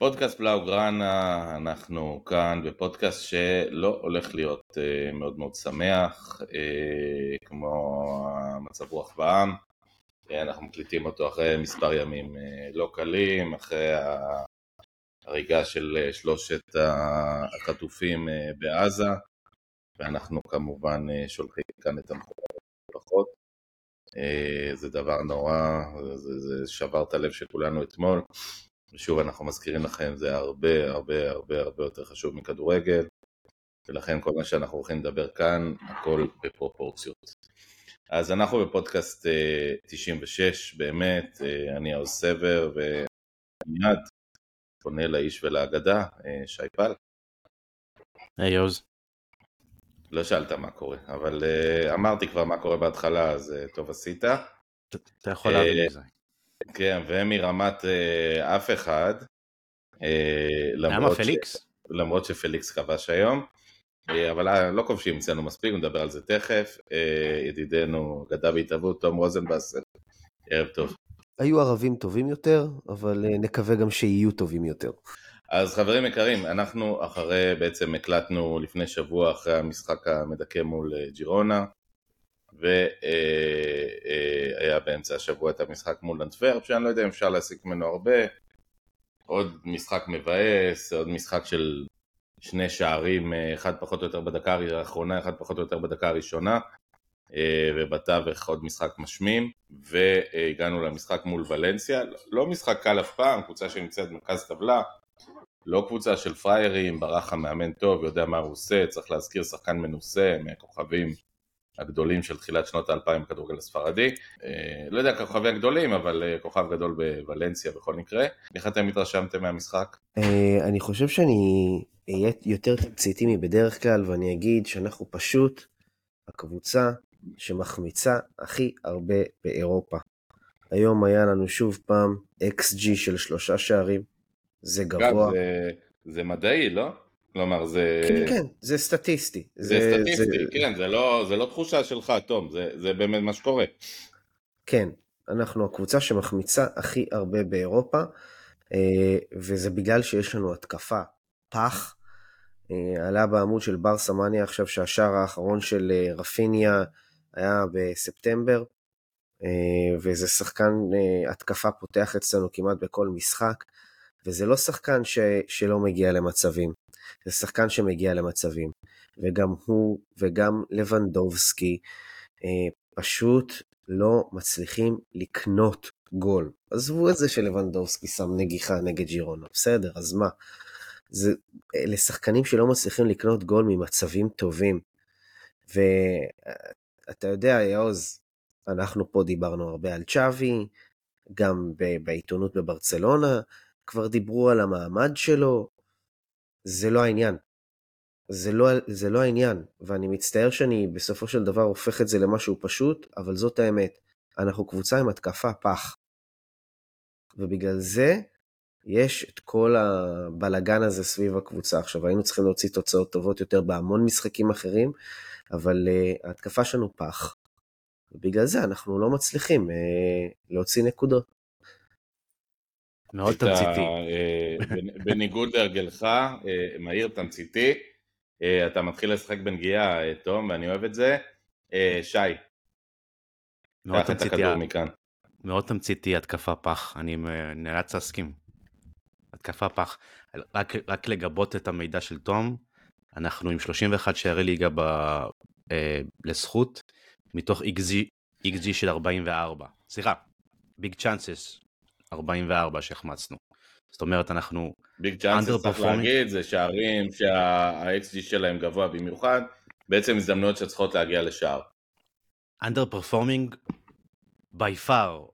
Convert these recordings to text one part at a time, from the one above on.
פודקאסט בלאוגרנה, אנחנו כאן בפודקאסט שלא הולך להיות uh, מאוד מאוד שמח, uh, כמו המצב רוח בעם. Uh, אנחנו מקליטים אותו אחרי מספר ימים לא קלים, אחרי ההריגה של שלושת החטופים בעזה, ואנחנו כמובן שולחים כאן את. Uh, זה דבר נורא, זה, זה שבר את הלב של כולנו אתמול. ושוב אנחנו מזכירים לכם זה הרבה הרבה הרבה הרבה יותר חשוב מכדורגל ולכן כל מה שאנחנו הולכים לדבר כאן הכל בפרופורציות. אז אנחנו בפודקאסט 96 אה, באמת, אה, אני האוז סבר ומיד פונה לאיש ולאגדה, אה, שי פל. היי עוז. לא שאלת מה קורה, אבל אמרתי כבר מה קורה בהתחלה אז טוב עשית. אתה יכול להבין את זה. כן, ומרמת אה, אף אחד. אה, למה פליקס? ש... למרות שפליקס כבש היום. אה, אבל אה, לא כובשים אצלנו מספיק, נדבר על זה תכף. אה, ידידנו גדה בהתהוות, תום רוזנבסר, ערב טוב. היו ערבים טובים יותר, אבל אה, נקווה גם שיהיו טובים יותר. אז חברים יקרים, אנחנו אחרי, בעצם הקלטנו לפני שבוע אחרי המשחק המדכא מול ג'ירונה, והיה באמצע השבוע את המשחק מול אנטוורפ, שאני לא יודע אם אפשר להסיק ממנו הרבה, עוד משחק מבאס, עוד משחק של שני שערים, אחד פחות או יותר בדקה האחרונה, אחד פחות או יותר בדקה הראשונה, ובתווך עוד משחק משמים, והגענו למשחק מול ולנסיה, לא משחק קל אף פעם, קבוצה שנמצאת במרכז טבלה, לא קבוצה של פריירים, ברח המאמן טוב, יודע מה הוא עושה, צריך להזכיר שחקן מנוסה, מהכוכבים הגדולים של תחילת שנות האלפיים בכדורגל הספרדי. אה, לא יודע כוכבי הגדולים, אבל אה, כוכב גדול בוולנסיה בכל מקרה. איך אתם התרשמתם מהמשחק? אה, אני חושב שאני אהיה יותר תמציתי מבדרך כלל, ואני אגיד שאנחנו פשוט הקבוצה שמחמיצה הכי הרבה באירופה. היום היה לנו שוב פעם XG של שלושה שערים, זה גבוה. גם זה, זה מדעי, לא? כלומר זה... כן, כן, זה סטטיסטי. זה, זה סטטיסטי, זה... כן, זה לא, זה לא תחושה שלך, תום, זה, זה באמת מה שקורה. כן, אנחנו הקבוצה שמחמיצה הכי הרבה באירופה, אה, וזה בגלל שיש לנו התקפה פח. אה, עלה בעמוד של בר סמניה עכשיו שהשער האחרון של אה, רפיניה היה בספטמבר, וזה שחקן התקפה פותח אצלנו כמעט בכל משחק, וזה לא שחקן ש, שלא מגיע למצבים. זה שחקן שמגיע למצבים, וגם הוא וגם לבנדובסקי אה, פשוט לא מצליחים לקנות גול. עזבו את זה שלבנדובסקי שם נגיחה נגד ג'ירונה, בסדר, אז מה? זה אלה שחקנים שלא מצליחים לקנות גול ממצבים טובים. ואתה יודע, יעוז, אנחנו פה דיברנו הרבה על צ'אבי, גם בעיתונות בברצלונה, כבר דיברו על המעמד שלו, זה לא העניין. זה לא, זה לא העניין, ואני מצטער שאני בסופו של דבר הופך את זה למשהו פשוט, אבל זאת האמת. אנחנו קבוצה עם התקפה פח. ובגלל זה יש את כל הבלגן הזה סביב הקבוצה. עכשיו, היינו צריכים להוציא תוצאות טובות יותר בהמון משחקים אחרים, אבל uh, ההתקפה שלנו פח. ובגלל זה אנחנו לא מצליחים uh, להוציא נקודות. מאוד תמציתי. אה, בניגוד להרגלך, אה, מהיר תמציתי, אה, אתה מתחיל לשחק בנגיעה, תום, ואני אוהב את זה. שי, מאוד תמציתי, מאוד תמציתי התקפה פח, אני נאלץ להסכים. התקפה פח. רק, רק לגבות את המידע של תום, אנחנו עם 31 שערי ליגה ב, אה, לזכות, מתוך XG, XG של 44. סליחה, big chances 44 שהחמצנו. זאת אומרת, אנחנו... big chances צריך להגיד, זה שערים שה-XG שלהם גבוה במיוחד, בעצם הזדמנויות שצריכות להגיע לשער. underperforming by far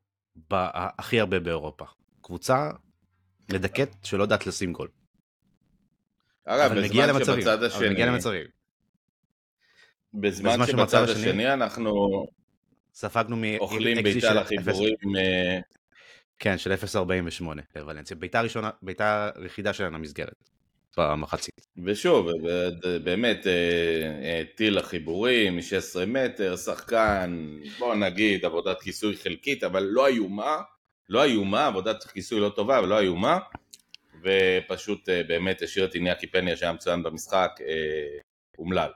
הכי הרבה באירופה. קבוצה מדכאת שלא יודעת לשים גול. אגב, בזמן שבצד השני... מגיע למצבים. בזמן שבצד השני אנחנו... ספגנו מ... אוכלים בעיטה לחיבורים כן, של 0.48 לוולנסיה. ביתה ראשונה, ביתה יחידה שלהם למסגרת. במחצית. ושוב, באמת, אה, אה, טיל החיבורים מ-16 מטר, שחקן, בוא נגיד, עבודת כיסוי חלקית, אבל לא איומה, לא איומה, עבודת כיסוי לא טובה, אבל לא איומה. ופשוט באמת השאיר את איניאקי פניה שהיה מצוין במשחק, אומלל.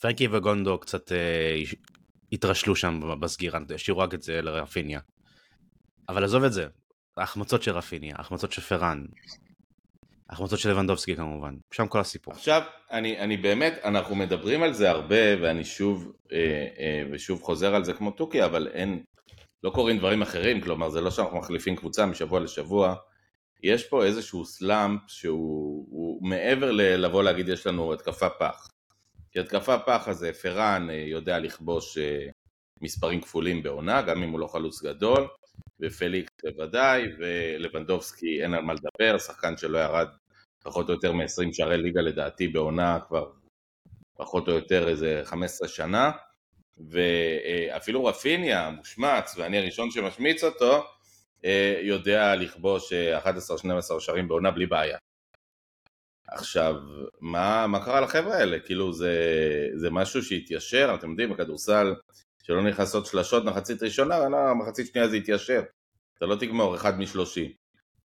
פרנקי וגונדו קצת התרשלו שם בסגירה, השאירו רק את זה לרפיניה. אבל עזוב את זה, ההחמצות של רפיניה, ההחמצות של פראן, ההחמצות של לבנדובסקי כמובן, שם כל הסיפור. עכשיו, אני, אני באמת, אנחנו מדברים על זה הרבה, ואני שוב, אה, אה, ושוב חוזר על זה כמו תוכי, אבל אין, לא קורים דברים אחרים, כלומר זה לא שאנחנו מחליפים קבוצה משבוע לשבוע, יש פה איזשהו סלאמפ שהוא מעבר ללבוא להגיד יש לנו התקפה פח. כי התקפה פח הזה, פראן אה, יודע לכבוש אה, מספרים כפולים בעונה, גם אם הוא לא חלוץ גדול, ופליקס בוודאי, ולבנדובסקי אין על מה לדבר, שחקן שלא ירד פחות או יותר מ-20 שערי ליגה לדעתי בעונה כבר פחות או יותר איזה 15 שנה, ואפילו רפיניה מושמץ, ואני הראשון שמשמיץ אותו, אה, יודע לכבוש 11-12 שערים בעונה בלי בעיה. עכשיו, מה, מה קרה לחבר'ה האלה? כאילו זה, זה משהו שהתיישר, אתם יודעים, בכדורסל שלא נכנסות שלשות מחצית ראשונה, לא, מחצית שנייה זה יתיישר. אתה לא תגמור אחד משלושים.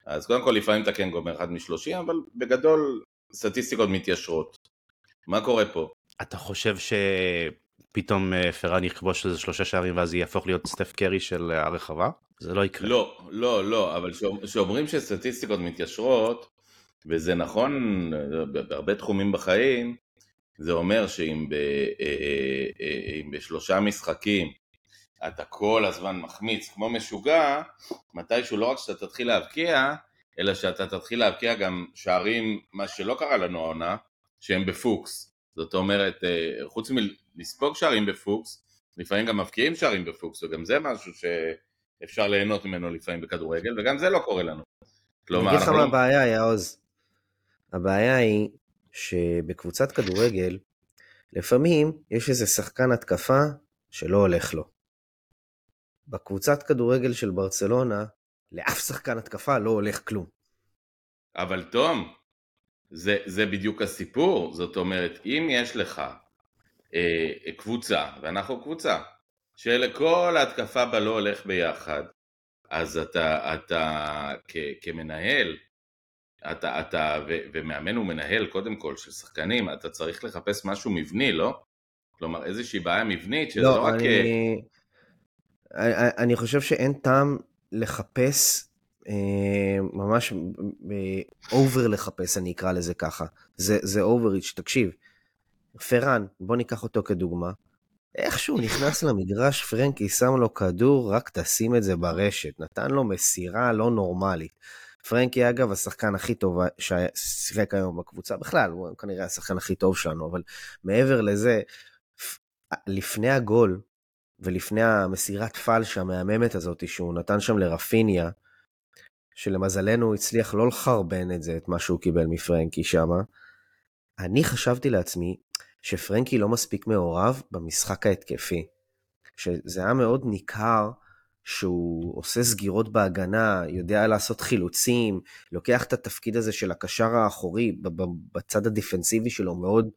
אז קודם כל לפעמים אתה כן גומר אחד משלושים, אבל בגדול סטטיסטיקות מתיישרות. מה קורה פה? אתה חושב שפתאום אה, פראן יכבוש איזה שלושה שערים ואז יהפוך להיות סטף קרי של הרחבה? זה לא יקרה. לא, לא, לא, אבל כשאומרים שסטטיסטיקות מתיישרות, וזה נכון אה, בהרבה תחומים בחיים, זה אומר שאם ב, אה, אה, בשלושה משחקים אתה כל הזמן מחמיץ כמו משוגע, מתישהו לא רק שאתה תתחיל להבקיע, אלא שאתה תתחיל להבקיע גם שערים, מה שלא קרה לנו העונה, שהם בפוקס. זאת אומרת, חוץ מלספוג שערים בפוקס, לפעמים גם מבקיעים שערים בפוקס, וגם זה משהו שאפשר ליהנות ממנו לפעמים בכדורגל, וגם זה לא קורה לנו. כלומר, אני אגיד לך מה לא- הבעיה, יעוז. הבעיה היא שבקבוצת כדורגל, לפעמים יש איזה שחקן התקפה שלא הולך לו. בקבוצת כדורגל של ברצלונה, לאף שחקן התקפה לא הולך כלום. אבל תום, זה, זה בדיוק הסיפור, זאת אומרת, אם יש לך אה, קבוצה, ואנחנו קבוצה, שלכל ההתקפה בה לא הולך ביחד, אז אתה, אתה כ, כמנהל, אתה, אתה ו, ומאמן ומנהל קודם כל של שחקנים, אתה צריך לחפש משהו מבני, לא? כלומר איזושהי בעיה מבנית שזה לא, לא רק... אני, אני, אני חושב שאין טעם לחפש, אה, ממש over לחפש, אני אקרא לזה ככה. זה, זה overreach, תקשיב. פראן, בוא ניקח אותו כדוגמה. איכשהו נכנס למגרש, פרנקי שם לו כדור, רק תשים את זה ברשת. נתן לו מסירה לא נורמלית. פרנקי אגב השחקן הכי טוב ששיחק היום בקבוצה, בכלל הוא כנראה השחקן הכי טוב שלנו, אבל מעבר לזה, לפני הגול ולפני המסירת פלשה המהממת הזאת שהוא נתן שם לרפיניה, שלמזלנו הוא הצליח לא לחרבן את זה, את מה שהוא קיבל מפרנקי שמה, אני חשבתי לעצמי שפרנקי לא מספיק מעורב במשחק ההתקפי. שזה היה מאוד ניכר שהוא עושה סגירות בהגנה, יודע לעשות חילוצים, לוקח את התפקיד הזה של הקשר האחורי בצד הדיפנסיבי שלו, מאוד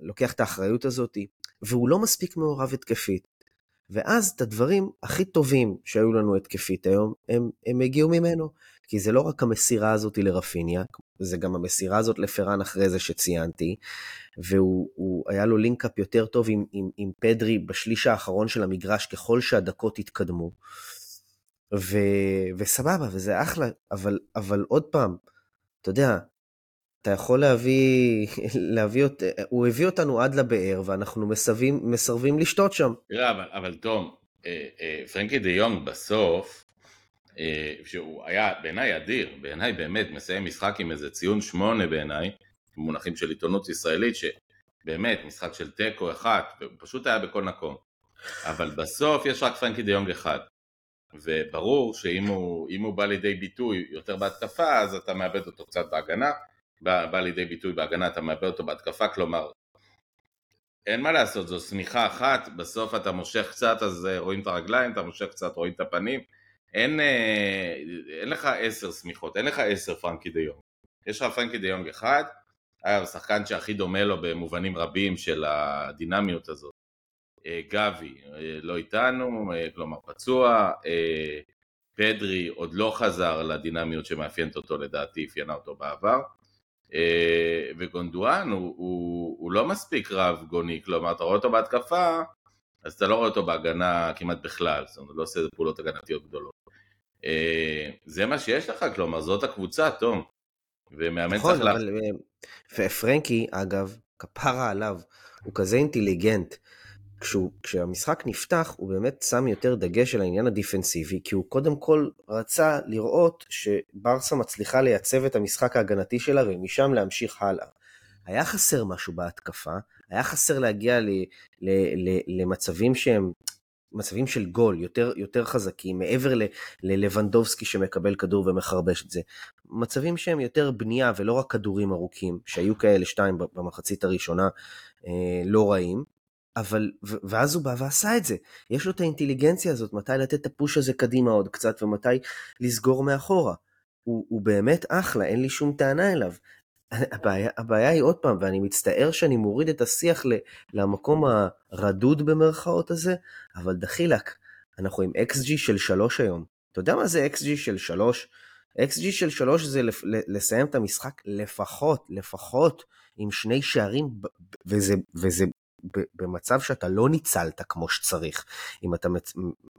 לוקח את האחריות הזאת, והוא לא מספיק מעורב התקפית. ואז את הדברים הכי טובים שהיו לנו התקפית היום, הם, הם הגיעו ממנו. כי זה לא רק המסירה הזאת לרפיניה, זה גם המסירה הזאת לפרן אחרי זה שציינתי, והוא היה לו לינקאפ יותר טוב עם, עם, עם פדרי בשליש האחרון של המגרש ככל שהדקות התקדמו. ו, וסבבה, וזה אחלה, אבל, אבל עוד פעם, אתה יודע, אתה יכול להביא, להביא, הוא הביא אותנו עד לבאר ואנחנו מסרבים, מסרבים לשתות שם. תראה, אבל, אבל תום, אה, אה, פרנקי דה יונג בסוף, שהוא היה בעיניי אדיר, בעיניי באמת מסיים משחק עם איזה ציון שמונה בעיניי, במונחים של עיתונות ישראלית, שבאמת משחק של תיקו אחת, פשוט היה בכל מקום. אבל בסוף יש רק פרנקי דיונג אחד. וברור שאם הוא, הוא בא לידי ביטוי יותר בהתקפה, אז אתה מאבד אותו קצת בהגנה. בא, בא לידי ביטוי בהגנה, אתה מאבד אותו בהתקפה, כלומר, אין מה לעשות, זו שמיכה אחת, בסוף אתה מושך קצת, אז רואים את הרגליים, אתה מושך קצת, רואים את הפנים. אין, אה, אין לך עשר שמיכות, אין לך עשר פרנקי דיונג. יש לך פרנקי דיונג אחד, אגב, שחקן שהכי דומה לו במובנים רבים של הדינמיות הזאת. אה, גבי אה, לא איתנו, כלומר פצוע, פדרי עוד לא חזר לדינמיות שמאפיינת אותו לדעתי, אפיינה אותו בעבר. וגונדואן הוא, הוא, הוא לא מספיק רב גוני, כלומר אתה רואה אותו בהתקפה, אז אתה לא רואה אותו בהגנה כמעט בכלל, זאת אומרת, לא עושה פעולות הגנתיות גדולות. אה, זה מה שיש לך, כלומר זאת הקבוצה, תום. ומאמן נכון, צריך אבל... לה... ופרנקי, אגב, כפרה עליו, הוא כזה אינטליגנט. כשהוא, כשהמשחק נפתח, הוא באמת שם יותר דגש על העניין הדיפנסיבי, כי הוא קודם כל רצה לראות שברסה מצליחה לייצב את המשחק ההגנתי שלה, ומשם להמשיך הלאה. היה חסר משהו בהתקפה, היה חסר להגיע ל, ל, ל, למצבים שהם מצבים של גול יותר, יותר חזקים, מעבר ללבנדובסקי שמקבל כדור ומחרבש את זה. מצבים שהם יותר בנייה ולא רק כדורים ארוכים, שהיו כאלה שתיים במחצית הראשונה אה, לא רעים, אבל, ואז הוא בא ועשה את זה. יש לו את האינטליגנציה הזאת, מתי לתת את הפוש הזה קדימה עוד קצת ומתי לסגור מאחורה. הוא, הוא באמת אחלה, אין לי שום טענה אליו. הבעיה, הבעיה היא עוד פעם, ואני מצטער שאני מוריד את השיח למקום הרדוד במרכאות הזה, אבל דחילק, אנחנו עם XG של 3 היום. אתה יודע מה זה XG של 3? XG של 3 זה לסיים את המשחק לפחות, לפחות עם שני שערים, וזה, וזה במצב שאתה לא ניצלת כמו שצריך, אם אתה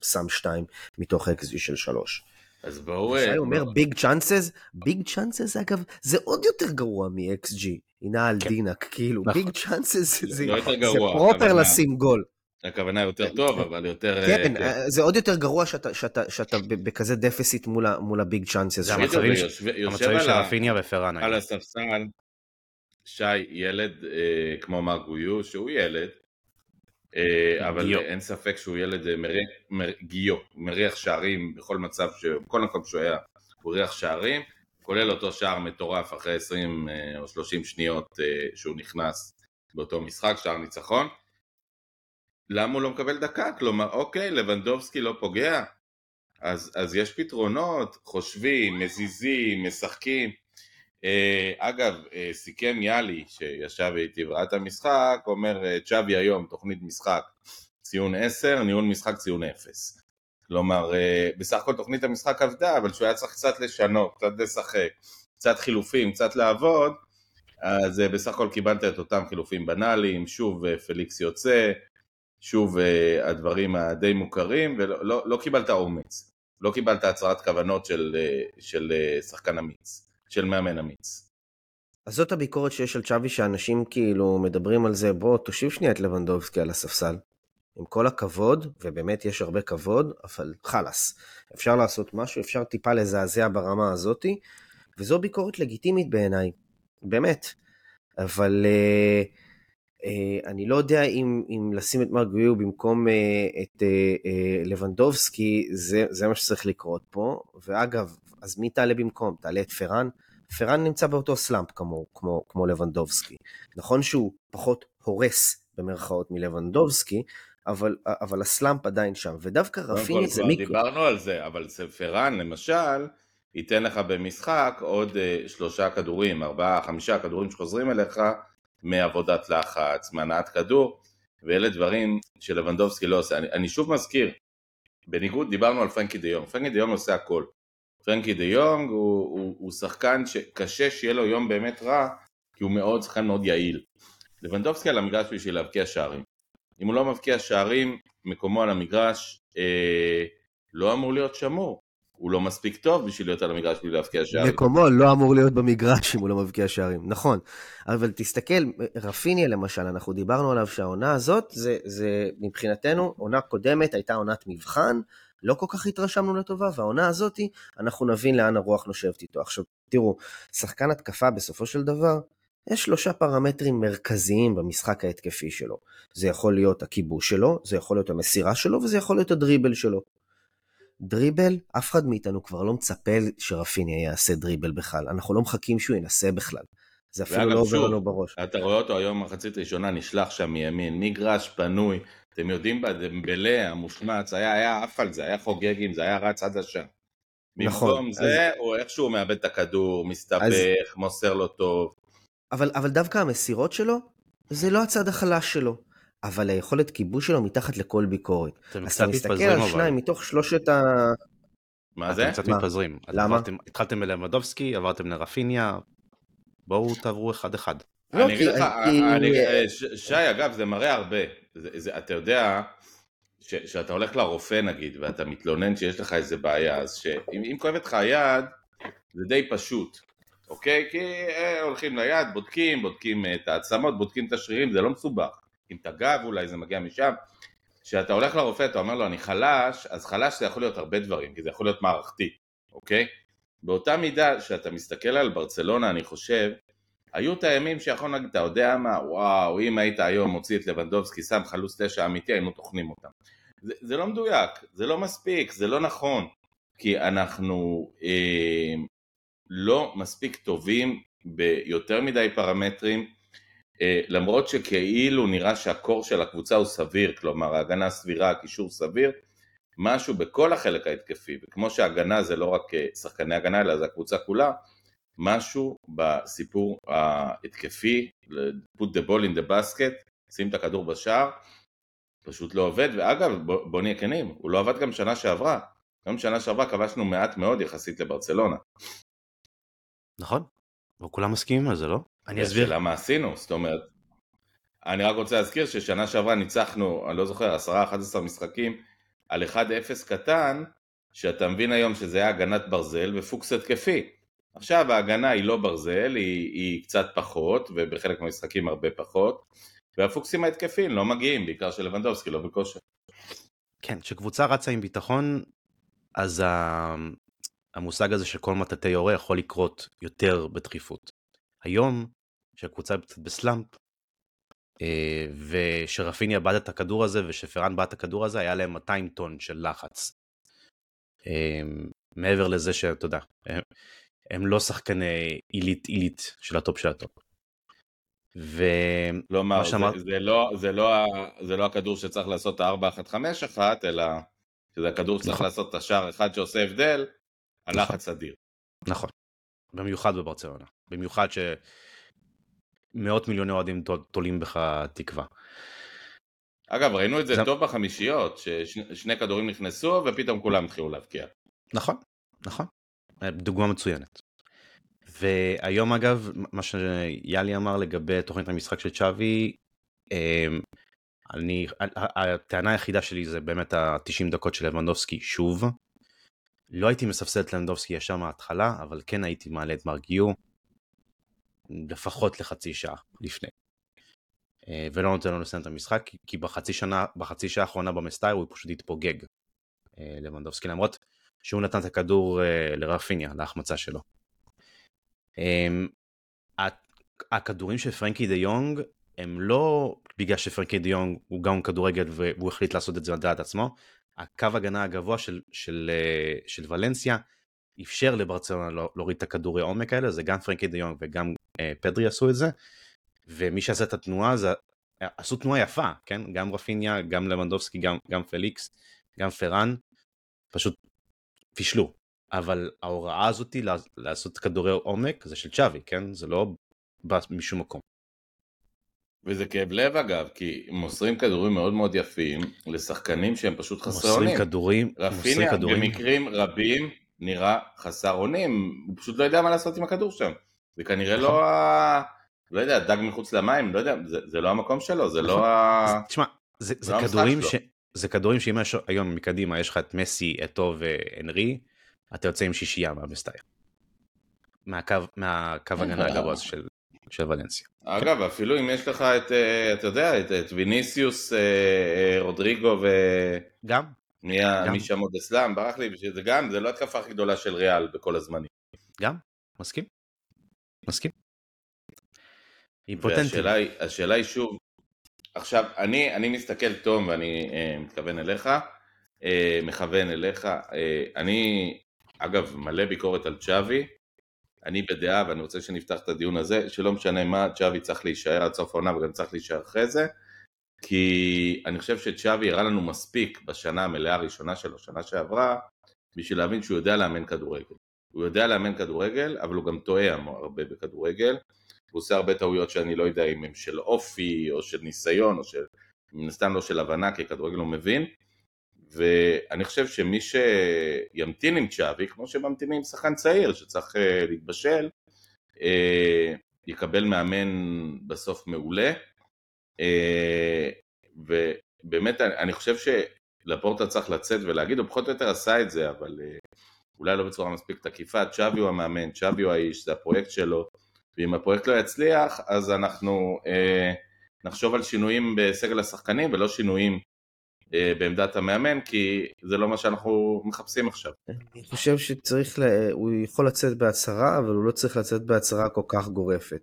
שם 2 מתוך XG של 3. אז בואו... שי אומר big chances, big chances אגב, זה עוד יותר גרוע מ-XG. הנה על כן. דינק, כאילו, big נכון. chances זה לא פרופר לשים גול. הכוונה יותר טוב, אבל יותר... כן, כן, אה, זה עוד יותר גרוע שאתה בכזה דפסיט מול הביג צ'אנסס. זה המצבים של רפיניה ופרן. על הספסל, שי, ילד אה, כמו מרגויו, שהוא ילד, אה, אבל גיו. אין ספק שהוא ילד אה, מריח, מר, גיו, מריח שערים בכל מצב, בכל מקום שהוא היה, הוא ריח שערים, כולל אותו שער מטורף אחרי 20 אה, או 30 שניות שהוא נכנס באותו משחק, שער ניצחון. למה הוא לא מקבל דקה? כלומר, אוקיי, לבנדובסקי לא פוגע, אז, אז יש פתרונות, חושבים, מזיזים, משחקים. אה, אגב, אה, סיכם יאלי שישב איתי וראה את המשחק, אומר אה, צ'אבי היום, תוכנית משחק ציון 10, ניהול משחק ציון 0. כלומר, בסך הכל תוכנית המשחק עבדה, אבל שהוא היה צריך קצת לשנות, קצת לשחק, קצת חילופים, קצת לעבוד, אז בסך הכל קיבלת את אותם חילופים בנאליים, שוב פליקס יוצא, שוב הדברים הדי מוכרים, ולא לא, לא קיבלת אומץ, לא קיבלת הצהרת כוונות של, של שחקן אמיץ. של מאמן אמיץ. אז זאת הביקורת שיש על צ'אבי, שאנשים כאילו מדברים על זה, בוא תושיב שנייה את לבנדובסקי על הספסל. עם כל הכבוד, ובאמת יש הרבה כבוד, אבל חלאס. אפשר לעשות משהו, אפשר טיפה לזעזע ברמה הזאתי, וזו ביקורת לגיטימית בעיניי, באמת. אבל אה, אה, אני לא יודע אם, אם לשים את מרק גוויו במקום אה, את אה, אה, לבנדובסקי, זה, זה מה שצריך לקרות פה. ואגב, אז מי תעלה במקום? תעלה את פרן? פרן נמצא באותו סלאמפ כמו, כמו, כמו לבנדובסקי. נכון שהוא פחות הורס במרכאות מלבנדובסקי, אבל, אבל הסלאמפ עדיין שם, ודווקא רפיני זה מיקרו. דיברנו על זה, אבל פרן למשל, ייתן לך במשחק עוד uh, שלושה כדורים, ארבעה, חמישה כדורים שחוזרים אליך מעבודת לחץ, מהנעת כדור, ואלה דברים שלבנדובסקי לא עושה. אני, אני שוב מזכיר, בניגוד, דיברנו על פרנקי דיון, פרנקי דיון עושה הכל. פרנקי דה יונג הוא, הוא, הוא שחקן שקשה שיהיה לו יום באמת רע, כי הוא מאוד שחקן מאוד יעיל. לבנדובסקי על המגרש בשביל להבקיע שערים. אם הוא לא מבקיע שערים, מקומו על המגרש אה, לא אמור להיות שמור. הוא לא מספיק טוב בשביל להיות על המגרש בשביל להבקיע שערים. מקומו לא אמור להיות במגרש אם הוא לא מבקיע שערים, נכון. אבל תסתכל, רפיניה למשל, אנחנו דיברנו עליו שהעונה הזאת, זה, זה מבחינתנו, עונה קודמת הייתה עונת מבחן, לא כל כך התרשמנו לטובה, והעונה הזאתי, אנחנו נבין לאן הרוח נושבת איתו. עכשיו, תראו, שחקן התקפה בסופו של דבר, יש שלושה פרמטרים מרכזיים במשחק ההתקפי שלו. זה יכול להיות הכיבוש שלו, זה יכול להיות המסירה שלו, וזה יכול להיות הדריבל שלו. דריבל, אף אחד מאיתנו כבר לא מצפה שרפיניה יעשה דריבל בכלל. אנחנו לא מחכים שהוא ינסה בכלל. זה אפילו לא עובר לנו בראש. אתה רואה אותו היום מחצית ראשונה נשלח שם מימין, מגרש פנוי, אתם יודעים בדמבלה המושמץ, היה, היה עף על זה, היה חוגג עם זה, היה רץ עד השם. נכון. במקום זה, אז... הוא איכשהו מאבד את הכדור, מסתבך, אז... מוסר לו טוב. אבל, אבל דווקא המסירות שלו, זה לא הצד החלש שלו. אבל היכולת כיבוש שלו מתחת לכל ביקורת. אז אתה מסתכל על שניים מתוך שלושת ה... מה זה? אתם קצת מתפזרים. למה? התחלתם בלמדובסקי, עברתם לרפיניה, בואו תעברו אחד-אחד. לא, אני אגיד לך, אה, שי, אגב, זה מראה הרבה. אתה יודע, שאתה הולך לרופא נגיד, ואתה מתלונן שיש לך איזה בעיה, אז שאם כואבת לך היד, זה די פשוט, אוקיי? כי אה, הולכים ליד, בודקים, בודקים אה, את העצמות, בודקים את השרירים, זה לא מסובך. אם אתה גב אולי זה מגיע משם. כשאתה הולך לרופא אתה אומר לו אני חלש, אז חלש זה יכול להיות הרבה דברים, כי זה יכול להיות מערכתי, אוקיי? באותה מידה שאתה מסתכל על ברצלונה אני חושב, היו את הימים שיכול להגיד, אתה יודע מה, וואו, אם היית היום מוציא את לבנדובסקי, שם חלוץ תשע אמיתי, היינו טוחנים אותם. זה, זה לא מדויק, זה לא מספיק, זה לא נכון, כי אנחנו אה, לא מספיק טובים ביותר מדי פרמטרים, אה, למרות שכאילו נראה שהקור של הקבוצה הוא סביר, כלומר ההגנה סבירה, הקישור סביר, משהו בכל החלק ההתקפי, וכמו שהגנה זה לא רק אה, שחקני הגנה אלא זה הקבוצה כולה, משהו בסיפור ההתקפי, put the ball in the basket, שים את הכדור בשער, פשוט לא עובד, ואגב בוא, בוא נהיה כנים, הוא לא עבד גם שנה שעברה, גם שנה שעברה כבשנו מעט מאוד יחסית לברצלונה. נכון, וכולם מסכימים על זה, לא? אני אסביר. השאלה מה עשינו, זאת אומרת, אני רק רוצה להזכיר ששנה שעברה ניצחנו, אני לא זוכר, 10-11 משחקים על 1-0 קטן, שאתה מבין היום שזה היה הגנת ברזל ופוקס התקפי. עכשיו ההגנה היא לא ברזל, היא, היא קצת פחות, ובחלק מהמשחקים הרבה פחות, והפוקסים ההתקפיים לא מגיעים, בעיקר של לבנדובסקי, לא בכושר. כן, כשקבוצה רצה עם ביטחון, אז המושג הזה של כל מטאטי יורה יכול לקרות יותר בדחיפות. היום, כשהקבוצה קצת בסלאמפ, אה, ושרפיניה בעט את הכדור הזה ושפרן בעט את הכדור הזה, היה להם 200 טון של לחץ. אה, מעבר לזה שאתה יודע, הם, לא שחקני עילית עילית של הטופ של הטופ. שאמרת... זה, זה, לא, זה, לא, זה לא הכדור שצריך לעשות את ה-4-1-5-1, אלא שזה הכדור שצריך נכון. לעשות את השער אחד שעושה הבדל, הלחץ נכון. אדיר. נכון, במיוחד בברצלונה. במיוחד שמאות מיליוני אוהדים תולים בך תקווה. אגב, ראינו את זה, זה... טוב בחמישיות, ששני כדורים נכנסו ופתאום כולם התחילו להבקיע. נכון, נכון. דוגמה מצוינת. והיום אגב, מה שיאלי אמר לגבי תוכנית המשחק של צ'אבי, אמ, אני, הטענה היחידה שלי זה באמת ה-90 דקות של לבנדובסקי שוב. לא הייתי מספסל את לבנדובסקי ישר מההתחלה, אבל כן הייתי מעלה את מרגיו לפחות לחצי שעה לפני. אה, ולא נותן לו לסיים את המשחק, כי בחצי, שנה, בחצי שעה האחרונה במסטאייה הוא פשוט התפוגג, אה, לבנדובסקי, למרות שהוא נתן את הכדור אה, לרפיניה, להחמצה שלו. אמ, הכדורים של פרנקי דה יונג הם לא בגלל שפרנקי דה יונג הוא גאון כדורגל והוא החליט לעשות את זה על דעת עצמו, הקו הגנה הגבוה של, של, אה, של ולנסיה אפשר לברצלונה לא, להוריד את הכדורי עומק האלה, זה גם פרנקי דה יונג וגם אה, פדרי עשו את זה, ומי שעשה את התנועה זה, עשו תנועה יפה, כן? גם רפיניה, גם למנדובסקי, גם, גם פליקס, גם פרן, פשוט פישלו. אבל ההוראה הזאת לעשות כדורי עומק זה של צ'אבי, כן? זה לא בא משום מקום. וזה כאב לב אגב, כי מוסרים כדורים מאוד מאוד יפים לשחקנים שהם פשוט חסרי אונים. מוסרים כדורים, רפיניה כדורים. במקרים רבים נראה חסר אונים, הוא פשוט לא יודע מה לעשות עם הכדור שם. זה כנראה לא נכון. ה... לא יודע, דג מחוץ למים, לא יודע, זה, זה לא המקום שלו, זה לא נכון. ה... תשמע, זה, זה, לא כדורים ש... זה כדורים שאם יש היום מקדימה יש לך את מסי, אתו והנרי, אתה יוצא עם שישייה מהמסטייר. מהקו, מהקו הגנה הגבוה של, של ולנסיה. אגב, אפילו אם יש לך את, אה, אתה יודע, את, את ויניסיוס, אה, אה, רודריגו ו... גם. מי, גם. מי שם עוד אסלאם, ברח לי, זה גם, זה לא התקפה הכי גדולה של ריאל בכל הזמנים. גם, מסכים. מסכים. היא, השאלה היא שוב, עכשיו, אני, אני מסתכל, תום, ואני אה, מתכוון אליך, אה, מכוון אליך, אה, אני אגב, מלא ביקורת על צ'אבי, אני בדעה, ואני רוצה שנפתח את הדיון הזה, שלא משנה מה, צ'אבי צריך להישאר עד סוף העונה וגם צריך להישאר אחרי זה, כי אני חושב שצ'אבי הראה לנו מספיק בשנה המלאה הראשונה שלו, שנה שעברה, בשביל להבין שהוא יודע לאמן כדורגל. הוא יודע לאמן כדורגל, אבל הוא גם טועה הרבה בכדורגל. הוא עושה הרבה טעויות שאני לא יודע אם הם של אופי, או של ניסיון, או של... מן הסתם לא של הבנה, כי כדורגל הוא מבין. ואני חושב שמי שימתין עם צ'אבי, כמו שממתינים עם שחקן צעיר שצריך אה, להתבשל, אה, יקבל מאמן בסוף מעולה. ובאמת אני חושב שלפורטה צריך לצאת ולהגיד, הוא פחות או יותר עשה את זה, אבל אולי לא בצורה מספיק תקיפה, צ'אבי הוא המאמן, צ'אבי הוא האיש, זה הפרויקט שלו, ואם הפרויקט לא יצליח, אז אנחנו אה, נחשוב על שינויים בסגל השחקנים ולא שינויים אה, בעמדת המאמן, כי זה לא מה שאנחנו מחפשים עכשיו. אני חושב שצריך, לה... הוא יכול לצאת בהצהרה, אבל הוא לא צריך לצאת בהצהרה כל כך גורפת.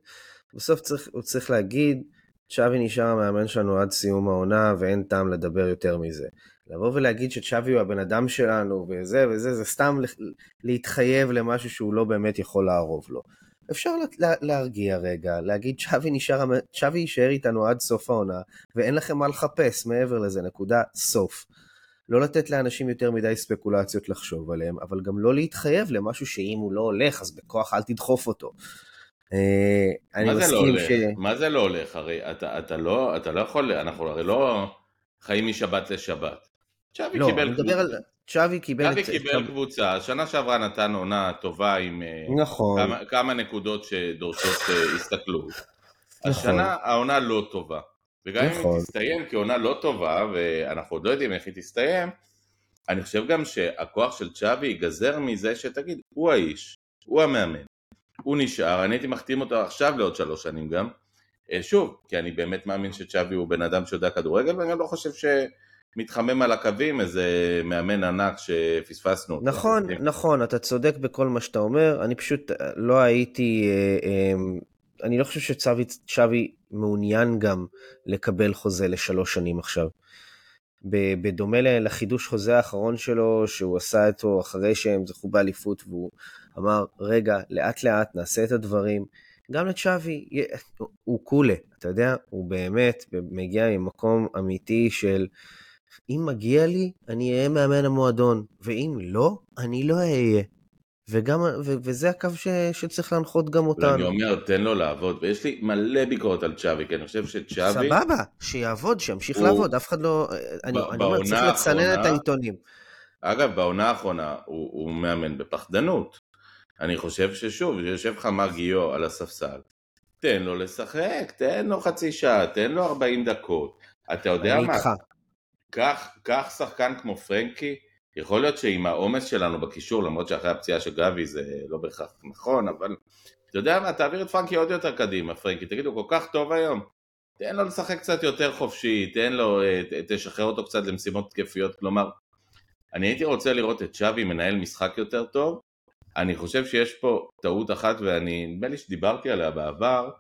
בסוף צריך, הוא צריך להגיד, צ'אבי נשאר המאמן שלנו עד סיום העונה, ואין טעם לדבר יותר מזה. לבוא ולהגיד שצ'אבי הוא הבן אדם שלנו וזה וזה, זה סתם להתחייב למשהו שהוא לא באמת יכול לערוב לו. אפשר לה, להרגיע רגע, להגיד צ'אבי נשאר, צ'אבי יישאר איתנו עד סוף העונה, ואין לכם מה לחפש מעבר לזה, נקודה, סוף. לא לתת לאנשים יותר מדי ספקולציות לחשוב עליהם, אבל גם לא להתחייב למשהו שאם הוא לא הולך, אז בכוח אל תדחוף אותו. אה, אני מה מסכים לא ש... מה זה לא הולך? הרי אתה, אתה, לא, אתה לא יכול, אנחנו הרי לא חיים משבת לשבת. צ'אבי לא, קיבל קבוצה. על... צ'אבי קיבל, צ'אבי את... קיבל קבוצה, שנה שעברה נתן עונה טובה עם אה, נכון. כמה, כמה נקודות שדורשות אה, הסתכלות. נכון. השנה העונה לא טובה. וגם נכון. אם היא נכון. תסתיים כעונה לא טובה, ואנחנו עוד לא יודעים איך היא תסתיים, אני חושב גם שהכוח של צ'אבי ייגזר מזה שתגיד, הוא האיש, הוא המאמן, הוא נשאר, אני הייתי מחתים אותו עכשיו לעוד שלוש שנים גם, אה, שוב, כי אני באמת מאמין שצ'אבי הוא בן אדם שיודע כדורגל, ואני גם לא חושב ש... מתחמם על הקווים איזה מאמן ענק שפספסנו. נכון, נכון, אתה צודק בכל מה שאתה אומר, אני פשוט אה, לא הייתי, אה, אה, אני לא חושב שצ'אבי מעוניין גם לקבל חוזה לשלוש שנים עכשיו. בדומה לחידוש חוזה האחרון שלו, שהוא עשה אותו אחרי שהם זכו באליפות, והוא אמר, רגע, לאט לאט נעשה את הדברים. גם לצ'אבי, הוא קולה, אתה יודע, הוא באמת מגיע ממקום אמיתי של... אם מגיע לי, אני אהיה מאמן המועדון, ואם לא, אני לא אהיה. וגם, ו- וזה הקו ש- שצריך להנחות גם אותנו. אני אומר, תן לו לעבוד, ויש לי מלא ביקורת על צ'אבי, כי אני חושב שצ'אבי... סבבה, שיעבוד, שימשיך הוא... לעבוד, אף אחד לא... אני, אני אומר, צריך לצנן האחרונה... את העיתונים. אגב, בעונה האחרונה הוא, הוא מאמן בפחדנות. אני חושב ששוב, יושב לך מגיו על הספסל, תן לו לשחק, תן לו חצי שעה, תן לו 40 דקות. אתה יודע מה? איתך. קח, שחקן כמו פרנקי, יכול להיות שעם העומס שלנו בקישור, למרות שאחרי הפציעה של גבי זה לא בהכרח נכון, אבל אתה יודע מה, תעביר את פרנקי עוד יותר קדימה, פרנקי, תגיד, הוא כל כך טוב היום, תן לו לשחק קצת יותר חופשי, תן לו, אה, תשחרר אותו קצת למשימות תקפיות, כלומר, אני הייתי רוצה לראות את שווי מנהל משחק יותר טוב, אני חושב שיש פה טעות אחת, ואני, נדמה לי שדיברתי עליה בעבר,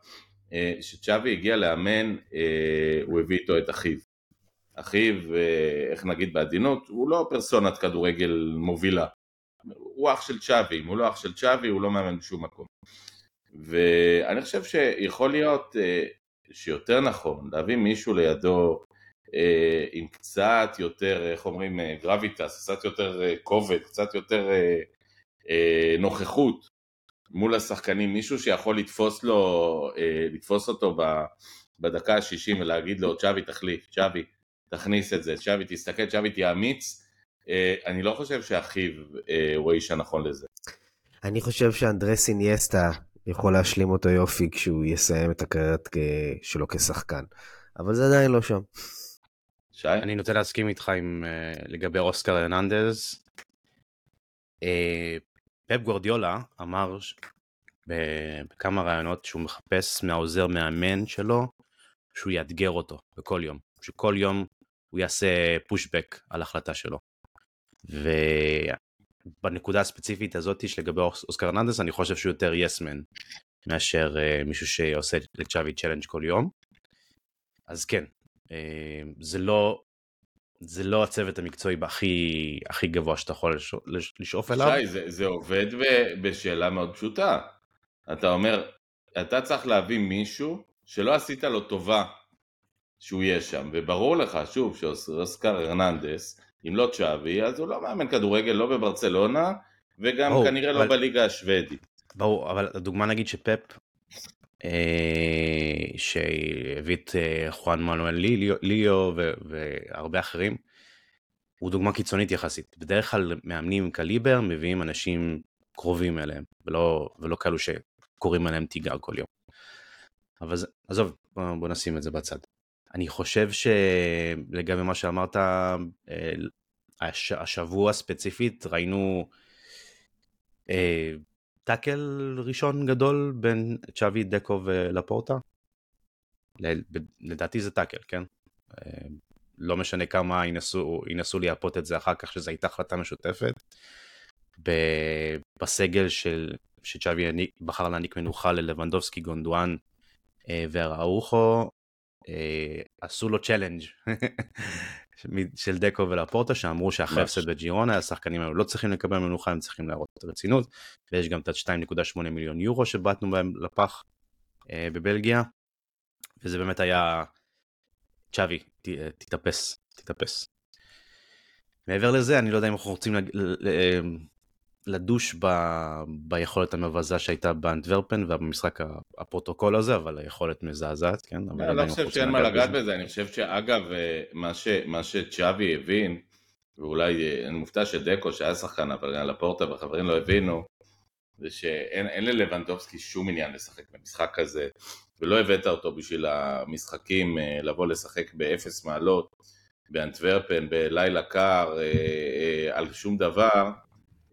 אה, שצ'אבי הגיע לאמן, אה, הוא הביא איתו את אחיו. אחיו, אה, איך נגיד בעדינות, הוא לא פרסונת כדורגל מובילה. הוא אח של צ'אבי, אם הוא לא אח של צ'אבי הוא לא מאמן בשום מקום. ואני חושב שיכול להיות אה, שיותר נכון להביא מישהו לידו אה, עם קצת יותר, איך אומרים, גרביטס, קצת יותר כובד, קצת יותר נוכחות מול השחקנים, מישהו שיכול לתפוס לו, לתפוס אותו בדקה ה-60 ולהגיד לו, צ'אבי תחליף, צ'אבי, תכניס את זה, שווי תסתכל, שווי תהיה אמיץ, אה, אני לא חושב שאחיו אה, הוא האיש הנכון לזה. אני חושב שאנדרס אינייסטה יכול להשלים אותו יופי כשהוא יסיים את הקריירת שלו כשחקן, אבל זה עדיין לא שם. שי? אני נוטה להסכים איתך עם, uh, לגבי אוסקר הרננדז. פפ גורדיולה אמר בכמה ראיונות שהוא מחפש מהעוזר מאמן שלו שהוא יאתגר אותו בכל יום. שכל יום הוא יעשה פושבק על החלטה שלו. ובנקודה הספציפית הזאת שלגבי אוסקר ננדס אני חושב שהוא יותר יסמן מאשר uh, מישהו שעושה לצ'אבי צ'לנג' כל יום. אז כן, uh, זה לא זה לא הצוות המקצועי הכי, הכי גבוה שאתה יכול לשאוף אליו. שי, זה, זה עובד בשאלה מאוד פשוטה. אתה אומר, אתה צריך להביא מישהו שלא עשית לו טובה שהוא יהיה שם, וברור לך, שוב, שאוסקר הרננדס, אם לא צ'אבי, אז הוא לא מאמן כדורגל לא בברצלונה, וגם ברור, כנראה לא אבל... לא בליגה השוודית. ברור, אבל הדוגמה נגיד שפפ, אה, שהביא את אה, חואן מנואל ליאו והרבה אחרים, הוא דוגמה קיצונית יחסית. בדרך כלל מאמנים קליבר מביאים אנשים קרובים אליהם, ולא, ולא כאלו שקוראים עליהם תיגר כל יום. אבל עזוב, בוא, בוא נשים את זה בצד. אני חושב שלגבי מה שאמרת, אה, הש, השבוע ספציפית ראינו אה, טאקל ראשון גדול בין צ'אבי, דקו ולפורטה. לדעתי זה טאקל, כן? אה, לא משנה כמה ינסו, ינסו לייפות את זה אחר כך, שזו הייתה החלטה משותפת. בסגל של, שצ'אבי בחר להעניק מנוחה ללבנדובסקי, גונדואן אה, עשו לו צ'לנג' של דקו ולפורטה שאמרו שאחרי הפסד בג'ירונה השחקנים האלו לא צריכים לקבל מנוחה הם צריכים להראות את הרצינות ויש גם את ה-2.8 מיליון יורו שבעטנו בהם לפח אה, בבלגיה. וזה באמת היה צ'אבי תתאפס תתאפס. מעבר לזה אני לא יודע אם אנחנו רוצים לדוש ב, ביכולת המבזה שהייתה באנטוורפן ובמשחק הפרוטוקול הזה, אבל היכולת מזעזעת, כן? לא, אני לא חושב שאין מה לגעת בזה, אני חושב שאגב, אה, מה, ש, מה שצ'אבי הבין, ואולי אה, אני מופתע שדקו שהיה שחקן, אבל גם לפורטה והחברים לא הבינו, זה שאין ללבנדובסקי שום עניין לשחק במשחק כזה, ולא הבאת אותו בשביל המשחקים אה, לבוא לשחק באפס מעלות, באנטוורפן, בלילה קר, על שום דבר.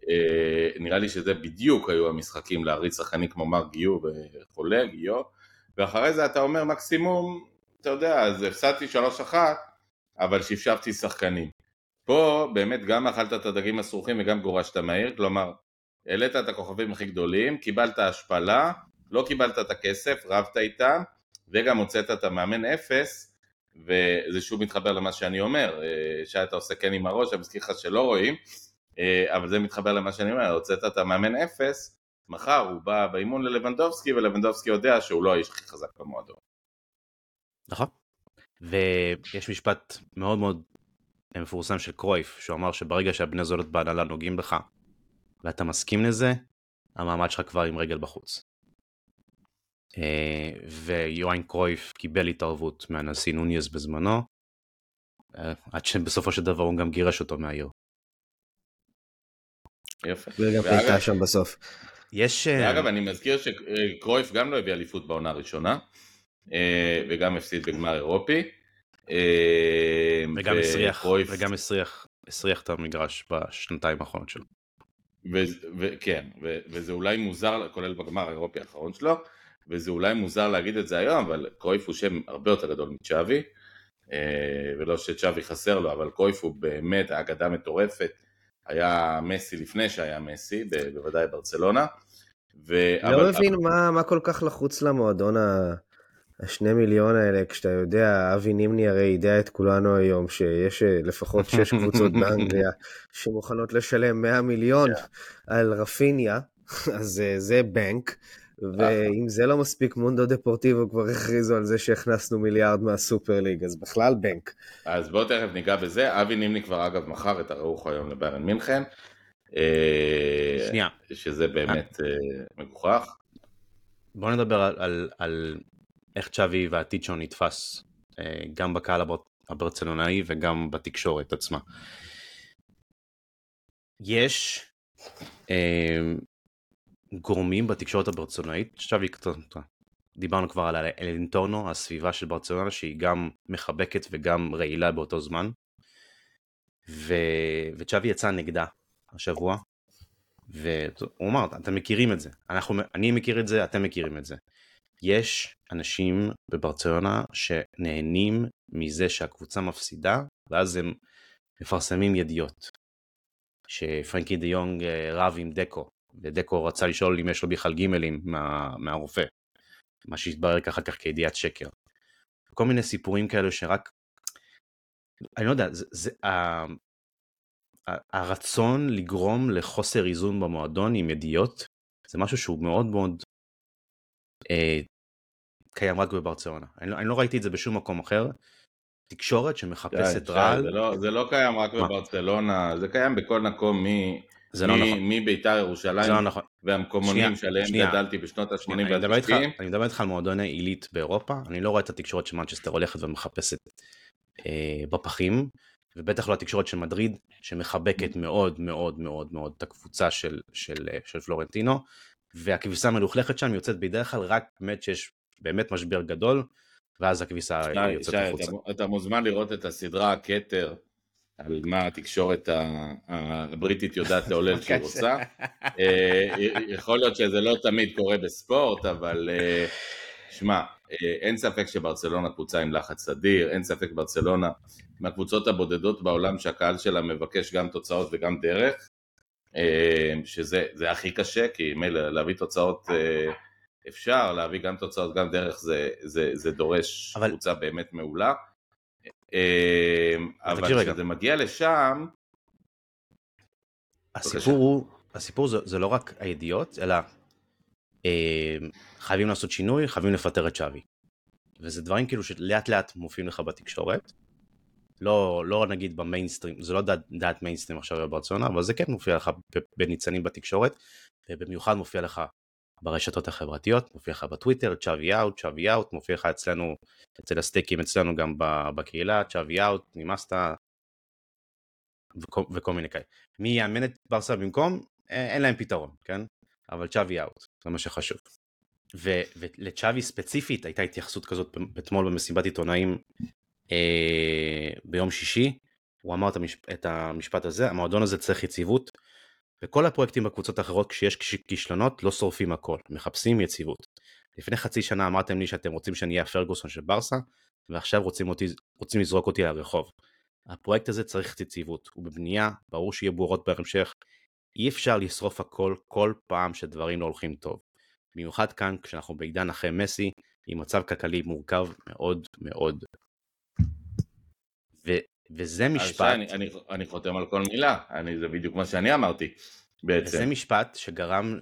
אה, נראה לי שזה בדיוק היו המשחקים להריץ שחקנים כמו מר גיו וחולה, גיו, ואחרי זה אתה אומר מקסימום, אתה יודע, אז הפסדתי 3-1, אבל שפשפתי שחקנים. פה באמת גם אכלת את הדגים הסרוחים וגם גורשת מהיר, כלומר, העלית את הכוכבים הכי גדולים, קיבלת השפלה, לא קיבלת את הכסף, רבת איתם, וגם הוצאת את המאמן אפס, וזה שוב מתחבר למה שאני אומר, אה, שאתה עושה כן עם הראש, אני מזכיר לך שלא רואים, אבל זה מתחבר למה שאני אומר, הוצאת את המאמן אפס, מחר הוא בא באימון ללבנדובסקי ולבנדובסקי יודע שהוא לא האיש הכי חזק במועדון. נכון. ויש משפט מאוד מאוד מפורסם של קרויף, שהוא אמר שברגע שהבני זולות בהנהלה נוגעים בך ואתה מסכים לזה, המעמד שלך כבר עם רגל בחוץ. אה, ויואין קרויף קיבל התערבות מהנשיא נוניאז בזמנו, אה, עד שבסופו של דבר הוא גם גירש אותו מהעיר. יפה. וגם הייתה שם בסוף. יש... אה, אגב, אני מזכיר שקרויף גם לא הביא אליפות בעונה הראשונה, אה, וגם הפסיד בגמר אירופי. אה, וגם הסריח, וגם הסריח, הסריח את המגרש בשנתיים האחרונות שלו. כן, וזה אולי מוזר, כולל בגמר האירופי האחרון שלו, וזה אולי מוזר להגיד את זה היום, אבל קרויף הוא שם הרבה יותר גדול מצ'אבי, ולא שצ'אבי חסר לו, אבל קרויף הוא באמת אגדה מטורפת. היה מסי לפני שהיה מסי, בוודאי ברצלונה. ו... לא אבל... מבין מה, מה כל כך לחוץ למועדון ה... השני מיליון האלה, כשאתה יודע, אבי נימני הרי יידע את כולנו היום שיש אה, לפחות שש קבוצות באנגליה שמוכנות לשלם 100 מיליון yeah. על רפיניה, אז אה, זה בנק. ואם זה לא מספיק, מונדו דפורטיבו כבר הכריזו על זה שהכנסנו מיליארד מהסופר ליג, אז בכלל בנק. אז בואו תכף ניגע בזה. אבי נימני כבר אגב מכר את הרוח היום לביירן מינכן. אה, שנייה. שזה באמת אה, מגוחך. בואו נדבר על, על, על איך צ'אבי והעתיד שלו נתפס, אה, גם בקהל הברצלונאי וגם בתקשורת עצמה. יש גורמים בתקשורת הברצלונאית, עכשיו דיברנו כבר על האלנטורנו, הסביבה של ברצלונה שהיא גם מחבקת וגם רעילה באותו זמן. ו... וצ'אבי יצא נגדה השבוע, והוא אמר, אתם מכירים את זה, אנחנו, אני מכיר את זה, אתם מכירים את זה. יש אנשים בברצלונה שנהנים מזה שהקבוצה מפסידה, ואז הם מפרסמים ידיעות. שפרנקי דה יונג אה, רב עם דקו, ודקו רצה לשאול אם יש לו בכלל גימלים מה, מהרופא, מה שהתברר ככה כך כידיעת שקר. כל מיני סיפורים כאלו שרק, אני לא יודע, זה, זה, ה, הרצון לגרום לחוסר איזון במועדון עם ידיעות, זה משהו שהוא מאוד מאוד אה, קיים רק בברצלונה. אני, לא, אני לא ראיתי את זה בשום מקום אחר. תקשורת שמחפשת רעל. זה, לא, זה לא קיים רק מה? בברצלונה, זה קיים בכל מקום מ... זה לא נכון. מביתר ירושלים לא נכון. והמקומונים שעליהם גדלתי בשנות ה-80 וה-90. אני מדבר איתך על מועדוני עילית באירופה, אני לא רואה את התקשורת של מנצ'סטר הולכת ומחפשת אה, בפחים, ובטח לא התקשורת של מדריד, שמחבקת מאוד מאוד מאוד מאוד את הקבוצה של, של, של פלורנטינו, והכביסה המלוכלכת שם יוצאת בדרך כלל רק באמת שיש באמת משבר גדול, ואז הכביסה יוצאת החוצה. אתה, אתה מוזמן לראות את הסדרה הכתר, על מה התקשורת הבריטית יודעת לעולל שהיא רוצה. אה, יכול להיות שזה לא תמיד קורה בספורט, אבל אה, שמע, אה, אין ספק שברצלונה קבוצה עם לחץ אדיר, אין ספק ברצלונה מהקבוצות הבודדות בעולם שהקהל שלה מבקש גם תוצאות וגם דרך, שזה הכי קשה, כי מילא להביא תוצאות אפשר, להביא גם תוצאות גם דרך זה, זה, זה דורש אבל... קבוצה באמת מעולה. אבל כשזה מגיע לשם... הסיפור הוא, הסיפור זה, זה לא רק הידיעות, אלא אה, חייבים לעשות שינוי, חייבים לפטר את שווי. וזה דברים כאילו שלאט לאט מופיעים לך בתקשורת. לא, לא נגיד במיינסטרים, זה לא דעת, דעת מיינסטרים עכשיו בברצלונה, אבל זה כן מופיע לך בניצנים בתקשורת, ובמיוחד מופיע לך ברשתות החברתיות, מופיע לך בטוויטר, צ'אבי אאוט, צ'אבי אאוט, מופיע לך אצלנו, אצל הסטייקים אצלנו גם בקהילה, צ'אבי out, נמאסת, וכל, מיני כאלה. מי יאמן את ברסה במקום? אה, אין להם פתרון, כן? אבל צ'אבי out, זה מה שחשוב. ולצ'אבי ספציפית הייתה התייחסות כזאת אתמול במסיבת עיתונאים אה, ביום שישי, הוא אמר את, המשפ- את המשפט הזה, המועדון הזה צריך יציבות, וכל הפרויקטים בקבוצות האחרות כשיש כישלונות לא שורפים הכל, מחפשים יציבות. לפני חצי שנה אמרתם לי שאתם רוצים שאני אהיה הפרגוסון של ברסה, ועכשיו רוצים, אותי, רוצים לזרוק אותי לרחוב. הפרויקט הזה צריך יציבות, הוא בבנייה, ברור שיהיה בורות בהמשך, אי אפשר לשרוף הכל כל פעם שדברים לא הולכים טוב. במיוחד כאן כשאנחנו בעידן אחרי מסי, עם מצב כלכלי מורכב מאוד מאוד. וזה משפט... אני, אני, אני חותם על כל מילה, אני, זה בדיוק מה שאני אמרתי בעצם. וזה משפט שגרם